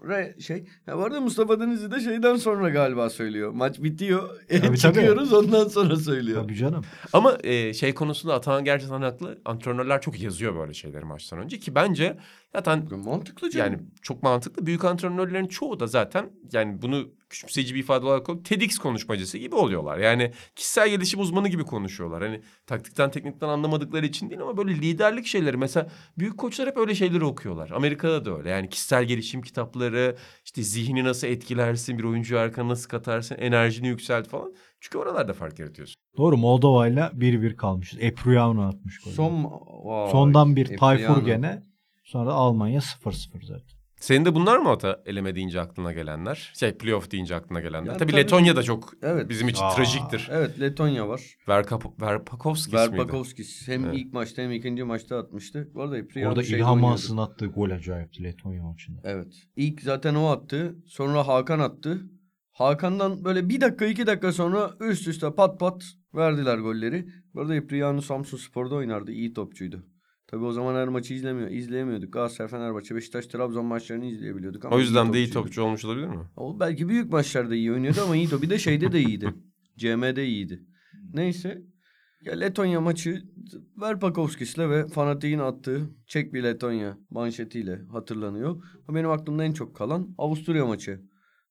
Speaker 3: şey. Ya bu arada Mustafa Denizli de şeyden sonra galiba söylüyor. Maç bitiyor.
Speaker 4: Tabii, tabii.
Speaker 3: çıkıyoruz ondan sonra söylüyor.
Speaker 4: Tabii canım.
Speaker 2: Ama e, şey konusunda Atahan gerçekten haklı. Antrenörler çok yazıyor böyle şeyleri maçtan önce ki bence zaten
Speaker 3: Mantıklı canım.
Speaker 2: yani çok mantıklı. Büyük antrenörlerin çoğu da zaten yani bunu küçümseyici bir ifade olarak koyup TEDx konuşmacısı gibi oluyorlar. Yani kişisel gelişim uzmanı gibi konuşuyorlar. Hani taktikten teknikten anlamadıkları için değil ama böyle liderlik şeyleri mesela büyük koçlar hep öyle şeyleri okuyorlar. Amerika'da da öyle. Yani kişisel gelişim kitapları, işte zihni nasıl etkilersin, bir oyuncuyu arkana nasıl katarsın, enerjini yükselt falan. Çünkü oralarda fark yaratıyorsun.
Speaker 4: Doğru Moldova'yla 1-1 kalmışız. Epruyano atmış golü.
Speaker 3: Son Vay,
Speaker 4: Sondan bir. Tayfur gene. Sonra da Almanya 0-0 zaten.
Speaker 2: Senin de bunlar mı ata eleme deyince aklına gelenler? Şey playoff deyince aklına gelenler.
Speaker 3: Ya
Speaker 2: tabii,
Speaker 3: tabii.
Speaker 2: Letonya da çok
Speaker 3: Evet.
Speaker 2: bizim için
Speaker 4: Aa.
Speaker 2: trajiktir.
Speaker 3: Evet Letonya var.
Speaker 2: Verkap Verpakovskis miydi?
Speaker 3: Verpakovskis hem
Speaker 2: Evet.
Speaker 3: ilk maçta hem ikinci maçta atmıştı. Bu arada
Speaker 4: Orada İlhan. Mansız'ın attığı gol acayipti Letonya maçında.
Speaker 3: Evet. İlk zaten o attı. Sonra Hakan attı. Hakan'dan böyle bir dakika iki dakika sonra üst üste pat pat verdiler golleri. Bu arada Epriano Samsun Spor'da oynardı. İyi topçuydu. Tabii o zaman her maçı izlemiyor, izleyemiyorduk. Galatasaray, Fenerbahçe, Beşiktaş, Trabzon maçlarını izleyebiliyorduk. Ama
Speaker 2: O yüzden de iyi topçu olmuş olabilir mi?
Speaker 3: O belki büyük maçlarda iyi oynuyordu ama iyi top. Bir de şeyde de iyiydi. CM'de iyiydi. Neyse. Ya Letonya maçı Verpakovskis'le ve Fanatik'in attığı Çek bir Letonya manşetiyle hatırlanıyor. Benim aklımda en çok kalan Avusturya maçı.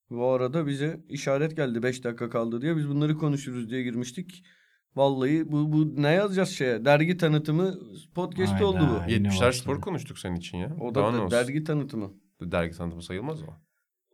Speaker 3: Bu arada bize işaret geldi 5 dakika kaldı diye biz bunları konuşuruz diye girmiştik. Vallahi bu, bu ne yazacağız şeye? Dergi tanıtımı podcast
Speaker 4: Aynen.
Speaker 3: oldu bu.
Speaker 4: Yine
Speaker 2: 70'ler
Speaker 4: var
Speaker 2: spor konuştuk senin için ya.
Speaker 3: O
Speaker 2: Daha
Speaker 3: da,
Speaker 2: ne
Speaker 3: da
Speaker 2: olsun?
Speaker 3: dergi tanıtımı.
Speaker 2: Dergi tanıtımı sayılmaz o.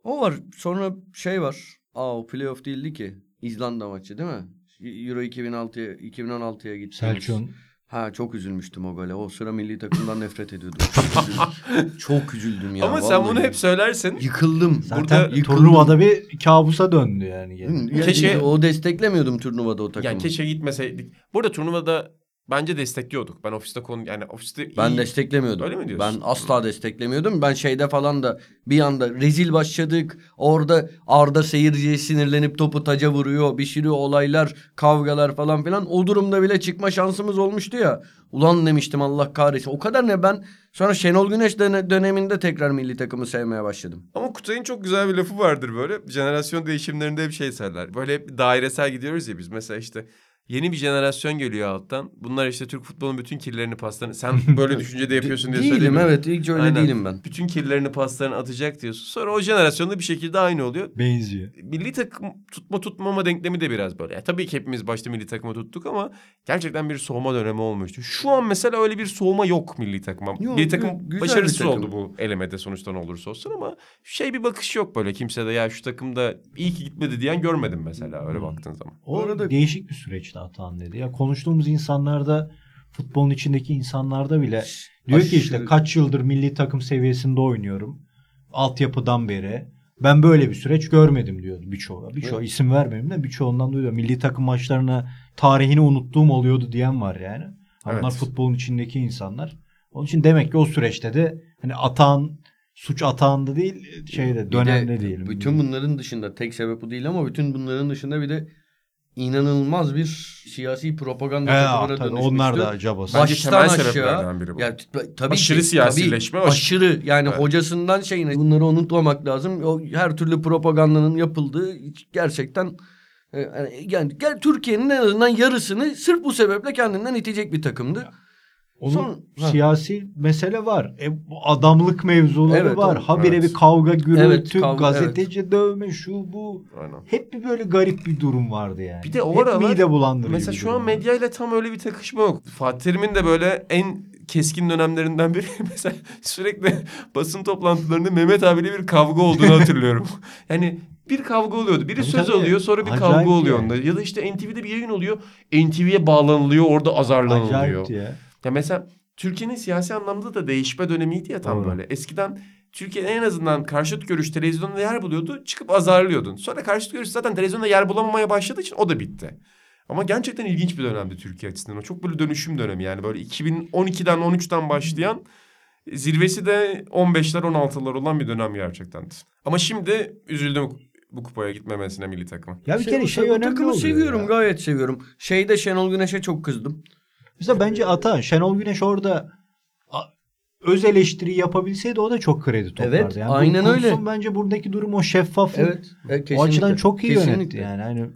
Speaker 3: O var. Sonra şey var. Aa o playoff değildi ki. İzlanda maçı değil mi? Euro 2006'ya 2016'ya gitti.
Speaker 4: Selçuk'un
Speaker 3: Ha çok üzülmüştüm o gole. O sıra milli takımdan nefret ediyordum. Çok üzüldüm, çok üzüldüm ya.
Speaker 2: Ama sen bunu
Speaker 3: vallahi.
Speaker 2: hep söylersin.
Speaker 3: yıkıldım.
Speaker 4: zaten
Speaker 2: Burada
Speaker 3: yıkıldım.
Speaker 4: turnuvada bir kabusa döndü yani. gene.
Speaker 3: Hı, ya
Speaker 2: Keşke-
Speaker 3: o desteklemiyordum turnuvada o takımı.
Speaker 2: Yani keşke gitmeseydik. Burada turnuvada bence destekliyorduk. Ben ofiste konu yani ofiste
Speaker 3: Ben
Speaker 2: iyi-
Speaker 3: desteklemiyordum.
Speaker 2: Öyle mi diyorsun?
Speaker 3: Ben asla desteklemiyordum. Ben şeyde falan da bir anda rezil başladık. Orada Arda seyirciye sinirlenip topu taca vuruyor. Bir sürü olaylar, kavgalar falan filan. O durumda bile çıkma şansımız olmuştu ya. Ulan demiştim Allah kahretsin. O kadar ne ben sonra Şenol Güneş döne- döneminde tekrar milli takımı sevmeye başladım.
Speaker 2: Ama Kutay'ın çok güzel bir lafı vardır böyle. Jenerasyon değişimlerinde hep şey söyler. Böyle hep dairesel gidiyoruz ya biz. Mesela işte yeni bir jenerasyon geliyor alttan. Bunlar işte Türk futbolunun bütün kirlerini paslarını... Sen böyle düşüncede yapıyorsun diye
Speaker 3: değilim
Speaker 2: söylemiyorum.
Speaker 3: evet hiç öyle
Speaker 2: Aynen.
Speaker 3: değilim ben.
Speaker 2: Bütün kirlerini paslarını atacak diyorsun. Sonra o jenerasyonda bir şekilde aynı oluyor.
Speaker 4: Benziyor.
Speaker 2: Milli takım tutma tutmama denklemi de biraz böyle. Yani tabii ki hepimiz başta milli takımı tuttuk ama gerçekten bir soğuma dönemi olmuştu. Şu an mesela öyle bir soğuma yok milli takıma.
Speaker 3: Yok,
Speaker 2: milli takım
Speaker 3: gü- güzel bir
Speaker 2: başarısız
Speaker 3: takım.
Speaker 2: oldu bu elemede sonuçta ne olursa olsun ama şey bir bakış yok böyle kimse de ya şu takımda iyi ki gitmedi diyen görmedim mesela öyle baktığın zaman.
Speaker 4: O
Speaker 3: arada-
Speaker 4: değişik bir süreçti Atan dedi. Ya konuştuğumuz insanlarda futbolun içindeki insanlarda bile diyor ki işte
Speaker 3: Aşırı-
Speaker 4: kaç yıldır milli takım seviyesinde oynuyorum. Altyapıdan beri. Ben böyle bir süreç görmedim diyordu birçoğu. Birçoğu
Speaker 3: Evet.
Speaker 4: isim vermeyeyim de birçoğundan duyuyor. Milli takım maçlarını tarihini unuttuğum oluyordu diyen var yani. Onlar
Speaker 2: Evet.
Speaker 4: futbolun içindeki insanlar. Onun için demek ki o süreçte de hani atan suç atağında değil şeyde dönemde
Speaker 3: de
Speaker 4: değil.
Speaker 3: Bütün bunların dışında tek sebep bu değil ama bütün bunların dışında bir de inanılmaz bir siyasi propaganda
Speaker 4: Ee,
Speaker 3: takımına
Speaker 4: tabii,
Speaker 3: dönüşmüştü.
Speaker 4: onlar da cabası.
Speaker 2: Bence
Speaker 3: Baştan
Speaker 2: temel
Speaker 3: aşağı.
Speaker 2: sebeplerden biri bu.
Speaker 3: Ya, t- tabii
Speaker 2: Aşırı
Speaker 3: ki,
Speaker 2: siyasileşme,
Speaker 3: tabii,
Speaker 2: aş-
Speaker 3: aşırı yani
Speaker 2: Evet.
Speaker 3: hocasından şeyine bunları unutmamak lazım. O her türlü propagandanın yapıldığı hiç gerçekten e, yani- yani gel Türkiye'nin en azından yarısını sırf bu sebeple kendinden itecek bir takımdı.
Speaker 4: Onun
Speaker 3: Son- Ha.
Speaker 4: siyasi mesele var. E, bu adamlık mevzuları
Speaker 3: Evet,
Speaker 4: var.
Speaker 3: o-
Speaker 4: Habire
Speaker 2: evet.
Speaker 4: bir kavga, gürültü,
Speaker 3: Evet, kavga,
Speaker 4: gazeteci dövme, şu bu.
Speaker 2: Aynen.
Speaker 4: Hep bir böyle garip bir durum vardı yani.
Speaker 2: Bir de o
Speaker 4: Hep
Speaker 2: aralar
Speaker 4: mide bulandırıcı
Speaker 2: Mesela şu an medyayla tam öyle bir takışma yok. Fatih Terim'in de böyle en keskin dönemlerinden biri mesela sürekli basın toplantılarında Mehmet abiyle bir kavga olduğunu hatırlıyorum. yani bir kavga oluyordu. Biri
Speaker 4: Tabii
Speaker 2: söz
Speaker 4: tabii.
Speaker 2: alıyor sonra bir
Speaker 4: Acayip
Speaker 2: kavga oluyor onda. Ya da işte NTV'de bir yayın oluyor. NTV'ye bağlanılıyor orada azarlanılıyor.
Speaker 4: Acayipti ya.
Speaker 2: Ya mesela Türkiye'nin siyasi anlamda da değişme dönemiydi ya tam
Speaker 4: Doğru.
Speaker 2: böyle. Eskiden Türkiye en azından karşıt görüş televizyonda yer buluyordu. Çıkıp azarlıyordun. Sonra karşıt görüş zaten televizyonda yer bulamamaya başladığı için o da bitti. Ama gerçekten ilginç bir dönemdi Türkiye açısından. O çok böyle dönüşüm dönemi yani böyle 2012'den 13'ten başlayan zirvesi de 15'ler 16'lar olan bir dönem gerçekten. Ama şimdi üzüldüm bu kupaya gitmemesine milli takımın.
Speaker 4: Ya bir
Speaker 3: Şey,
Speaker 4: kere şey
Speaker 3: o
Speaker 4: önemli
Speaker 3: takımı seviyorum
Speaker 4: ya.
Speaker 3: gayet seviyorum. Şeyde Şenol Güneş'e çok kızdım.
Speaker 4: Mesela bence Ata, Şenol Güneş orada öz eleştiri yapabilseydi o da çok kredi toplardı.
Speaker 3: Evet,
Speaker 4: yani
Speaker 3: aynen öyle.
Speaker 4: Bence buradaki durum o şeffaflık.
Speaker 3: Evet. e,
Speaker 4: O açıdan çok iyi yönetti
Speaker 3: Kesinlikle.
Speaker 4: yani. Hani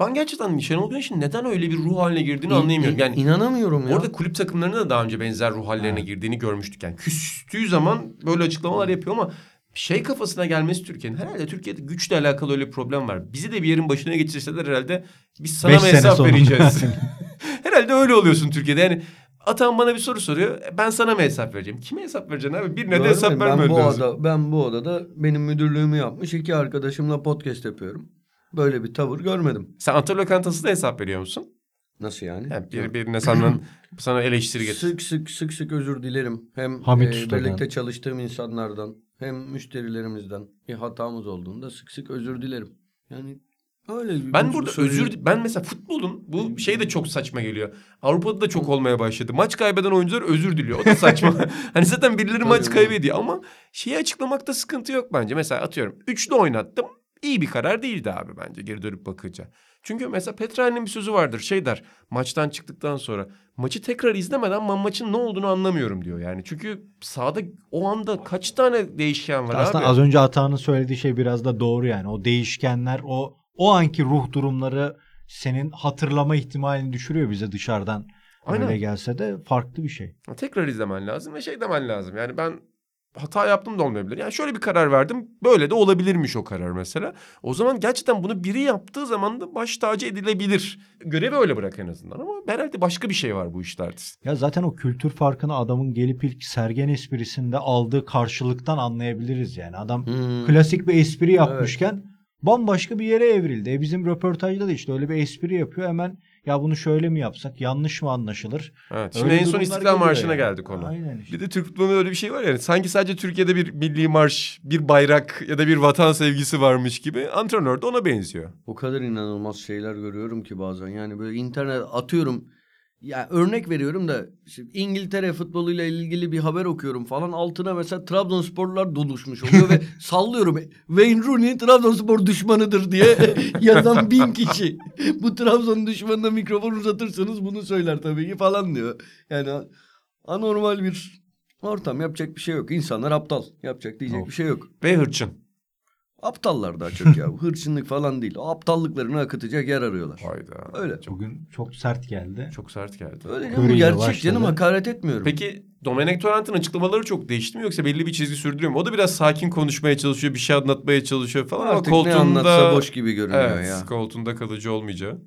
Speaker 2: Ben gerçekten Şenol Güneş'in neden öyle bir ruh haline girdiğini
Speaker 3: İ-
Speaker 2: anlayamıyorum. Yani
Speaker 3: inanamıyorum ya.
Speaker 2: Orada kulüp takımlarına da daha önce benzer ruh hallerine
Speaker 4: Evet.
Speaker 2: girdiğini görmüştük. Yani küstüğü zaman böyle açıklamalar yapıyor ama şey kafasına gelmesi Türkiye'nin herhalde Türkiye'de güçle alakalı öyle bir problem var. Bizi de bir yerin başına geçirseler herhalde biz sana
Speaker 4: Beş
Speaker 2: mı hesap vereceğiz? herhalde öyle oluyorsun Türkiye'de. Yani Atan bana bir soru soruyor. Ben sana mı hesap vereceğim? Kime hesap vereceksin abi? Birine de
Speaker 3: Görmedim.
Speaker 2: hesap
Speaker 3: ben
Speaker 2: verme
Speaker 3: bu
Speaker 2: lazım.
Speaker 3: oda, ben bu odada benim müdürlüğümü yapmış iki arkadaşımla podcast yapıyorum. Böyle bir tavır görmedim.
Speaker 2: Sen Antalya Lokantası'nda hesap veriyor musun?
Speaker 3: Nasıl yani?
Speaker 2: Yani bir, birine senden sana eleştiri getir.
Speaker 3: Sık sık sık sık özür dilerim. Hem
Speaker 4: Hamit
Speaker 3: e, birlikte çalıştığım insanlardan hem müşterilerimizden bir hatamız olduğunda sık sık özür dilerim. Yani öyle.
Speaker 2: Ben
Speaker 3: bu-
Speaker 2: burada
Speaker 3: söyleyeyim.
Speaker 2: özür ben mesela futbolun bu şey de çok saçma geliyor. Avrupa'da da çok olmaya başladı. Maç kaybeden oyuncular özür diliyor. O da saçma. hani zaten birileri maç kaybediyor ama şeyi açıklamakta sıkıntı yok bence. Mesela atıyorum üçlü oynattım. İyi bir karar değildi abi bence geri dönüp bakınca. Çünkü mesela Petrani'nin bir sözü vardır. Şey der maçtan çıktıktan sonra maçı tekrar izlemeden ben maçın ne olduğunu anlamıyorum diyor. Yani çünkü sahada o anda kaç tane değişken var
Speaker 4: aslında
Speaker 2: abi.
Speaker 4: az önce Ata'nın söylediği şey biraz da doğru yani. O değişkenler, o o anki ruh durumları senin hatırlama ihtimalini düşürüyor bize dışarıdan.
Speaker 2: Aynen.
Speaker 4: Öyle gelse de farklı bir şey.
Speaker 2: Tekrar izlemen lazım ve şey demen lazım. Yani ben hata yaptım da olmayabilir. Yani şöyle bir karar verdim. Böyle de olabilirmiş o karar mesela. O zaman gerçekten bunu biri yaptığı zaman da baş tacı edilebilir. Görevi öyle bırak en azından ama herhalde başka bir şey var bu işlerde.
Speaker 4: Ya zaten o kültür farkını adamın gelip ilk sergen esprisinde aldığı karşılıktan anlayabiliriz yani. Adam
Speaker 3: Hmm.
Speaker 4: klasik bir espri yapmışken bambaşka bir yere evrildi. E bizim röportajda da işte öyle bir espri yapıyor hemen ya bunu şöyle mi yapsak yanlış mı anlaşılır?
Speaker 2: Evet. Şimdi
Speaker 4: Öyle
Speaker 2: en son İstiklal Marşı'na
Speaker 4: yani.
Speaker 2: geldik konu.
Speaker 4: Aynen işte.
Speaker 2: Bir de Türk futbolunda öyle bir şey var yani. Sanki sadece Türkiye'de bir milli marş, bir bayrak ya da bir vatan sevgisi varmış gibi. Antrenör de ona benziyor.
Speaker 3: O kadar inanılmaz şeyler görüyorum ki bazen. Yani böyle internet atıyorum. Ya örnek veriyorum da işte İngiltere futboluyla ilgili bir haber okuyorum falan. Altına mesela Trabzonsporlular doluşmuş oluyor ve sallıyorum. Wayne Rooney Trabzonspor düşmanıdır diye yazan bin kişi. Bu Trabzon düşmanına mikrofon uzatırsanız bunu söyler tabii ki falan diyor. Yani anormal bir ortam yapacak bir şey yok. İnsanlar aptal. Yapacak diyecek
Speaker 4: Of.
Speaker 3: bir şey yok.
Speaker 2: Ve hırçın.
Speaker 3: Aptallar daha çok ya. Hırçınlık falan değil. O aptallıklarını akıtacak yer arıyorlar.
Speaker 2: Hayda.
Speaker 3: Öyle.
Speaker 4: Bugün çok sert geldi.
Speaker 2: Çok sert geldi.
Speaker 3: Öyle canım.
Speaker 4: İle
Speaker 3: gerçek
Speaker 4: başladı.
Speaker 3: canım hakaret etmiyorum.
Speaker 2: Peki Domenek Torrent'in açıklamaları çok değişti mi yoksa belli bir çizgi sürdürüyor mu? O da biraz sakin konuşmaya çalışıyor, bir şey anlatmaya çalışıyor falan
Speaker 3: Artık
Speaker 2: ama
Speaker 3: ne
Speaker 2: koltuğunda...
Speaker 3: anlatsa boş gibi görünüyor
Speaker 2: evet,
Speaker 3: ya.
Speaker 2: koltuğunda kalıcı olmayacağı.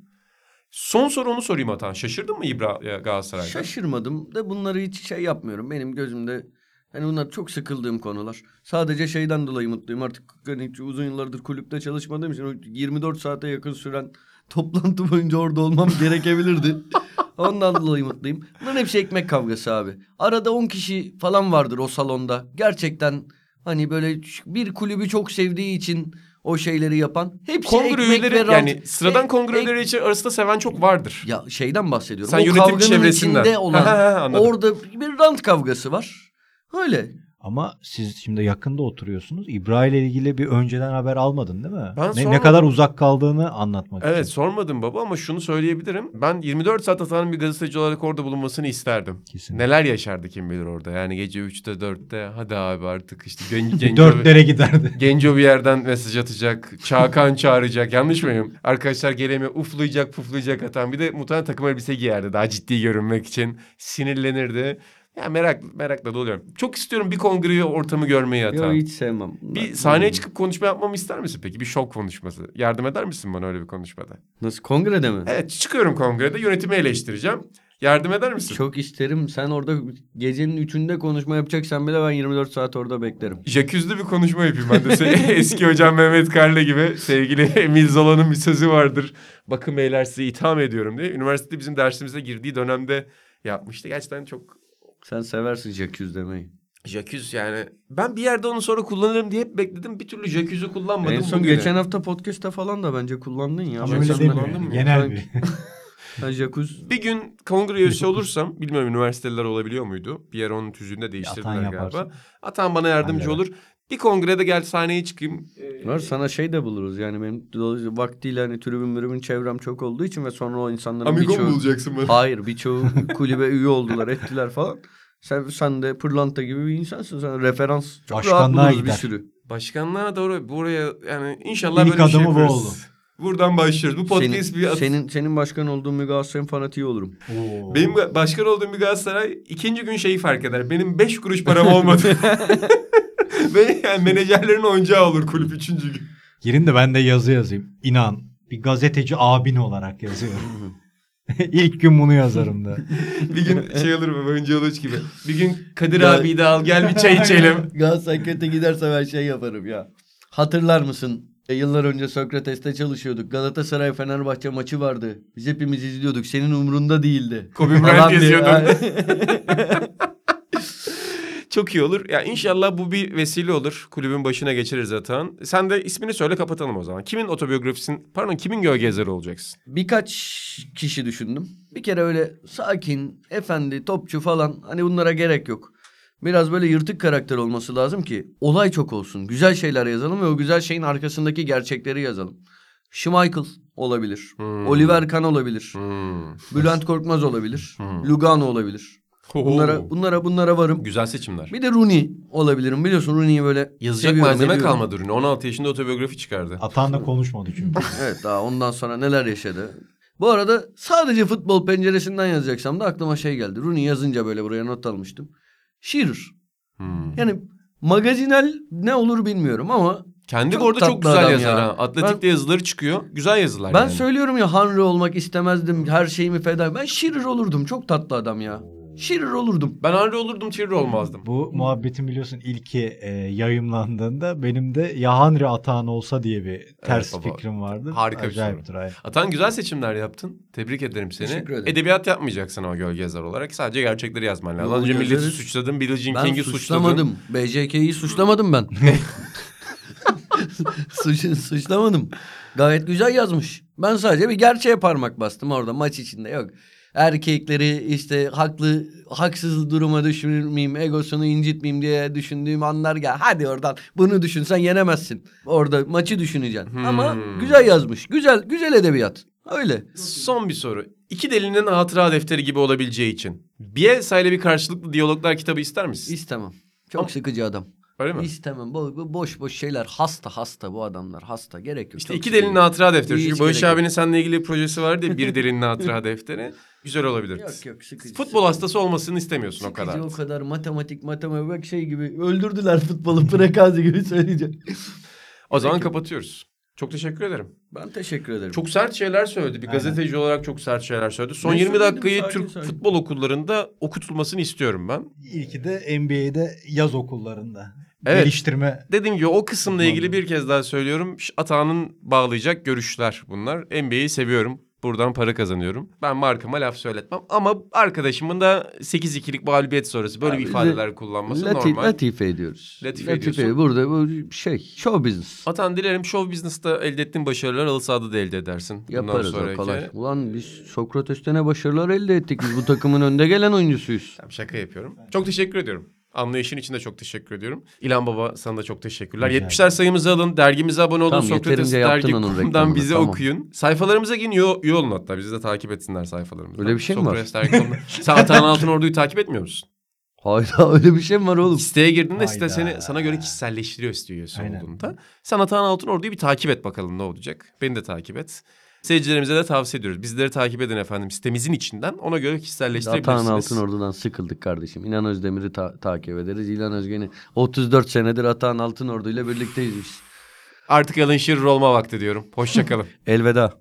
Speaker 2: Son soru onu sorayım Atan. Şaşırdın mı İbra Galatasaray'da?
Speaker 3: Şaşırmadım da bunları hiç şey yapmıyorum. Benim gözümde hani bunlar çok sıkıldığım konular. Sadece şeyden dolayı mutluyum. Artık hani uzun yıllardır kulüpte çalışmadığım için o 24 saate yakın süren toplantı boyunca orada olmam gerekebilirdi. Ondan dolayı mutluyum. Bunların hepsi ekmek kavgası abi. Arada 10 kişi falan vardır o salonda. Gerçekten hani böyle bir kulübü çok sevdiği için o şeyleri yapan. Hepsi
Speaker 2: Kongre
Speaker 3: ekmek
Speaker 2: üyeleri
Speaker 3: ve
Speaker 2: yani sıradan
Speaker 3: E-
Speaker 2: kongre
Speaker 3: ek-
Speaker 2: üyeleri için arasında seven çok vardır.
Speaker 3: Ya şeyden bahsediyorum.
Speaker 2: Sen
Speaker 3: o
Speaker 2: yönetim çevresinden.
Speaker 3: içinde olan
Speaker 2: Ha, ha, ha, anladım.
Speaker 3: orada bir rant kavgası var. Öyle.
Speaker 4: Ama siz şimdi yakında oturuyorsunuz. İbra ile ilgili bir önceden haber almadın değil mi?
Speaker 2: Ben
Speaker 4: ne, ne kadar uzak kaldığını anlatmak
Speaker 2: Evet
Speaker 4: için.
Speaker 2: sormadım baba ama şunu söyleyebilirim. Ben 24 saat Atan'ın bir gazeteci olarak orada bulunmasını isterdim.
Speaker 4: Kesinlikle.
Speaker 2: Neler yaşardı kim bilir orada. Yani gece 3'te 4'te hadi abi artık işte gen, genco,
Speaker 4: Dörtlere giderdi.
Speaker 2: genco bir yerden mesaj atacak. Çağkan çağıracak. Yanlış mıyım? Arkadaşlar gelemiyor. Uflayacak puflayacak Atan. Bir de muhtemelen takım elbise giyerdi daha ciddi görünmek için. Sinirlenirdi. Ya merak merakla doluyorum. Çok istiyorum bir kongre ortamı görmeyi Atan.
Speaker 3: Yok hiç sevmem.
Speaker 2: Bir sahneye çıkıp konuşma yapmamı ister misin peki? Bir şok konuşması. Yardım eder misin bana öyle bir konuşmada?
Speaker 3: Nasıl kongrede mi?
Speaker 2: Evet çıkıyorum kongrede yönetimi eleştireceğim. Yardım eder misin?
Speaker 3: Çok isterim. Sen orada gecenin üçünde konuşma yapacaksan bile ben 24 saat orada beklerim.
Speaker 2: Jacuzzi'de bir konuşma yapayım ben de. Eski hocam Mehmet Karlı gibi sevgili Emil Zola'nın bir sözü vardır. Bakın beyler sizi itham ediyorum diye. Üniversitede bizim dersimize girdiği dönemde yapmıştı. Gerçekten çok
Speaker 3: Sen seversin jacuzzi demeyi.
Speaker 2: jacuzzi yani. Ben bir yerde onu sonra kullanırım diye hep bekledim. Bir türlü jacuzzi kullanmadım.
Speaker 3: en son
Speaker 2: bugüne.
Speaker 3: geçen hafta podcast'ta falan da bence kullandın ya.
Speaker 4: Ama öyle
Speaker 2: sen
Speaker 4: değil
Speaker 2: kullandın mı?
Speaker 4: Genel bir.
Speaker 3: Ben jacuzzi
Speaker 2: Bir gün kongre üyesi olursam, bilmiyorum üniversiteliler olabiliyor muydu? Bir yer onun tüzüğünde değiştirdiler
Speaker 4: Atan
Speaker 2: galiba.
Speaker 4: yaparsın.
Speaker 2: Atan bana yardımcı
Speaker 4: Halleder.
Speaker 2: olur. Bir kongrede gel sahneye çıkayım. Ee,
Speaker 3: var. Sana şey de buluruz yani benim dolayısıyla vaktiyle hani tribün mürümün çevrem çok olduğu için ve sonra o insanların
Speaker 2: Amigo mu
Speaker 3: birçoğu...
Speaker 2: bulacaksın bana?
Speaker 3: Hayır birçoğu kulübe üye oldular ettiler falan. Sen, sen de pırlanta gibi bir insansın. Sen referans çok rahat
Speaker 4: Başkanlığa
Speaker 3: buluruz bir
Speaker 4: gider.
Speaker 3: sürü.
Speaker 2: Başkanlığa doğru buraya yani inşallah
Speaker 4: İlk
Speaker 2: böyle bir şey
Speaker 4: adımı bu
Speaker 2: yaparız.
Speaker 4: oldu.
Speaker 2: Buradan başlıyoruz. Bu podcast
Speaker 3: senin,
Speaker 2: bir at-
Speaker 3: senin, senin başkan olduğun bir Galatasaray'ın fanatiği olurum.
Speaker 4: Oo.
Speaker 2: Benim başkan olduğum bir Galatasaray ikinci gün şeyi fark eder. Benim beş kuruş param olmadı. Ve yani menajerlerin oyuncağı olur kulüp üçüncü gün.
Speaker 4: Girin de ben de yazı yazayım. İnan. Bir gazeteci abin olarak yazıyorum. İlk gün bunu yazarım da.
Speaker 2: Bir gün şey olur mu oyuncu Uluç gibi. Bir gün Kadir
Speaker 3: Ya-
Speaker 2: abiyi de al gel bir çay içelim.
Speaker 3: Galatasaray kötü giderse ben şey yaparım ya. Hatırlar mısın? E, yıllar önce Sokrates'te çalışıyorduk. Galatasaray Fenerbahçe maçı vardı. Biz hepimiz izliyorduk. Senin umurunda değildi.
Speaker 2: Kobe Bryant yazıyordun. Çok iyi olur. Ya inşallah bu bir vesile olur. Kulübün başına geçiririz zaten. Sen de ismini söyle kapatalım o zaman. Kimin otobiyografisinin, pardon kimin gölge yazarı olacaksın?
Speaker 3: Birkaç kişi düşündüm. Bir kere öyle sakin, efendi, topçu falan hani bunlara gerek yok. Biraz böyle yırtık karakter olması lazım ki olay çok olsun. Güzel şeyler yazalım ve o güzel şeyin arkasındaki gerçekleri yazalım. Schmeichel olabilir.
Speaker 2: Hmm.
Speaker 3: Oliver Kahn olabilir.
Speaker 2: Hmm.
Speaker 3: Bülent Korkmaz olabilir.
Speaker 2: Hmm.
Speaker 3: Lugano olabilir. Bunlara
Speaker 2: Oo.
Speaker 3: bunlara bunlara varım.
Speaker 2: Güzel seçimler.
Speaker 3: Bir de Rooney olabilirim. Biliyorsun Rooney'i böyle
Speaker 2: Yazacak
Speaker 3: seviyorum,
Speaker 2: malzeme
Speaker 3: ediyorum.
Speaker 2: kalmadı ürünü. 16 yaşında otobiyografi çıkardı.
Speaker 4: Atan'la konuşmadı çünkü.
Speaker 3: Evet daha ondan sonra neler yaşadı. Bu arada sadece futbol penceresinden yazacaksam da aklıma şey geldi. Rooney yazınca böyle buraya not almıştım. Shearer.
Speaker 2: Hmm.
Speaker 3: Yani magazinel ne olur bilmiyorum ama
Speaker 2: Kendi
Speaker 3: Çok
Speaker 2: orada çok güzel yazar
Speaker 3: ya.
Speaker 2: ha. Atletik'te yazıları çıkıyor. Güzel yazılar
Speaker 3: ben
Speaker 2: yani.
Speaker 3: söylüyorum ya Henry olmak istemezdim. Her şeyimi feda. Ben Shearer olurdum. Çok tatlı adam ya. Shearer olurdum.
Speaker 2: Ben Henry olurdum, Thierry olmazdım.
Speaker 4: Bu muhabbetin biliyorsun ilki e, yayımlandığında benim de ya Henry Atan olsa diye bir ters
Speaker 2: baba.
Speaker 4: fikrim vardı.
Speaker 2: Harika bir
Speaker 4: Acayiptir, aynen.
Speaker 2: Atan güzel seçimler yaptın. Tebrik ederim seni.
Speaker 3: Teşekkür ederim.
Speaker 2: Edebiyat yapmayacaksın ama gölge yazar olarak. Sadece gerçekleri yazman lazım.
Speaker 3: Yo,
Speaker 2: Önce milleti
Speaker 3: yazarız.
Speaker 2: suçladın, Billie Jean
Speaker 3: Ben
Speaker 2: King'i suçladın.
Speaker 3: suçlamadım. BJK'yi suçlamadım ben. Suç, suçlamadım. Gayet güzel yazmış. Ben sadece bir gerçeğe parmak bastım orada maç içinde yok. Erkekleri işte haklı haksız duruma düşürmeyeyim, egosunu incitmeyeyim diye düşündüğüm anlar gel. Hadi oradan bunu düşünsen yenemezsin. Orada maçı düşüneceksin.
Speaker 2: Hmm.
Speaker 3: Ama güzel yazmış. Güzel güzel edebiyat. Öyle.
Speaker 2: Son bir soru. İki delinin hatıra defteri gibi olabileceği için. Bielsa ile bir karşılıklı diyaloglar kitabı ister misin?
Speaker 3: İstemem. Çok
Speaker 2: Ama-
Speaker 3: sıkıcı adam.
Speaker 2: Öyle mi?
Speaker 3: İstemem. Bo- bo- boş boş şeyler. Hasta hasta bu adamlar. Hasta. Gerek yok.
Speaker 2: İşte
Speaker 3: Çok
Speaker 2: iki delinin hatıra defteri.
Speaker 3: Hiç
Speaker 2: Çünkü Barış abinin seninle ilgili bir projesi vardı ya. Bir delinin hatıra defteri. Güzel olabilir.
Speaker 3: Yok yok sıkıcı.
Speaker 2: Futbol hastası olmasını istemiyorsun o
Speaker 3: Sıkıcı
Speaker 2: kadar.
Speaker 3: o kadar matematik matematik şey gibi öldürdüler futbolu prekazi gibi söyleyeceğim.
Speaker 2: O zaman kapatıyoruz. Çok teşekkür ederim.
Speaker 3: Ben teşekkür ederim.
Speaker 2: Çok sert şeyler söyledi. Bir
Speaker 4: Aynen.
Speaker 2: gazeteci olarak çok sert şeyler söyledi. Son
Speaker 3: Ne
Speaker 2: 20
Speaker 3: söyledim?
Speaker 2: dakikayı
Speaker 3: Sakin
Speaker 2: Türk
Speaker 3: sakin.
Speaker 2: futbol okullarında okutulmasını istiyorum ben.
Speaker 4: İlki de NBA'de yaz okullarında.
Speaker 2: Evet.
Speaker 4: Geliştirme
Speaker 2: Dediğim gibi o kısımla ilgili bir kez daha söylüyorum. Atağının bağlayacak görüşler bunlar. NBA'yi seviyorum. Buradan para kazanıyorum. Ben markama laf söyletmem. Ama arkadaşımın da 8-2'lik mağlubiyet sonrası böyle
Speaker 3: Abi,
Speaker 2: bir ifadeler kullanması
Speaker 3: Lati-
Speaker 2: normal.
Speaker 3: Latife ediyoruz.
Speaker 2: Latife ediyorsun.
Speaker 3: Burada bu şey show business.
Speaker 2: Atan dilerim show business'ta elde ettiğin başarılar halı sahada da elde edersin.
Speaker 3: Yaparız o
Speaker 2: sonraki-
Speaker 3: kolay. Ulan biz Sokrates'te ne başarılar elde ettik. Biz bu takımın önde gelen oyuncusuyuz.
Speaker 2: Tamam, şaka yapıyorum. Çok teşekkür ediyorum. Anlayışın için de çok teşekkür ediyorum. İlhan Baba sana da çok teşekkürler.
Speaker 4: Rica
Speaker 2: 70'ler sayımızı alın. Dergimize abone olun.
Speaker 3: Tamam,
Speaker 2: Sokrates
Speaker 3: yeterince yaptın
Speaker 2: dergi
Speaker 3: onun
Speaker 2: kurumundan
Speaker 3: reklamını,
Speaker 2: bizi
Speaker 3: tamam.
Speaker 2: okuyun. Sayfalarımıza gelin üye, olun hatta. Bizi de takip etsinler sayfalarımızda.
Speaker 3: Öyle bir şey mi var?
Speaker 2: Sokrates dergi kurumundan. Sen Atahan Altınordu'yu takip etmiyor musun?
Speaker 3: Hayda öyle bir şey mi var oğlum?
Speaker 2: Siteye girdiğinde site
Speaker 4: Hayda.
Speaker 2: seni sana göre kişiselleştiriyor site üyesi
Speaker 4: Aynen.
Speaker 2: olduğunda. Sen Atahan Altınordu'yu bir takip et bakalım ne olacak. Beni de takip et. Seyircilerimize de tavsiye ediyoruz. Bizleri takip edin efendim sitemizin içinden. Ona göre kişiselleştirebilirsiniz.
Speaker 3: Atahan Altınordu'dan sıkıldık kardeşim. İnan Özdemir'i ta- takip ederiz. İlhan Özgen'i 34 senedir Atahan Altınordu ile birlikteyiz biz.
Speaker 2: Artık Alan Shearer olma vakti diyorum. Hoşçakalın.
Speaker 3: Elveda.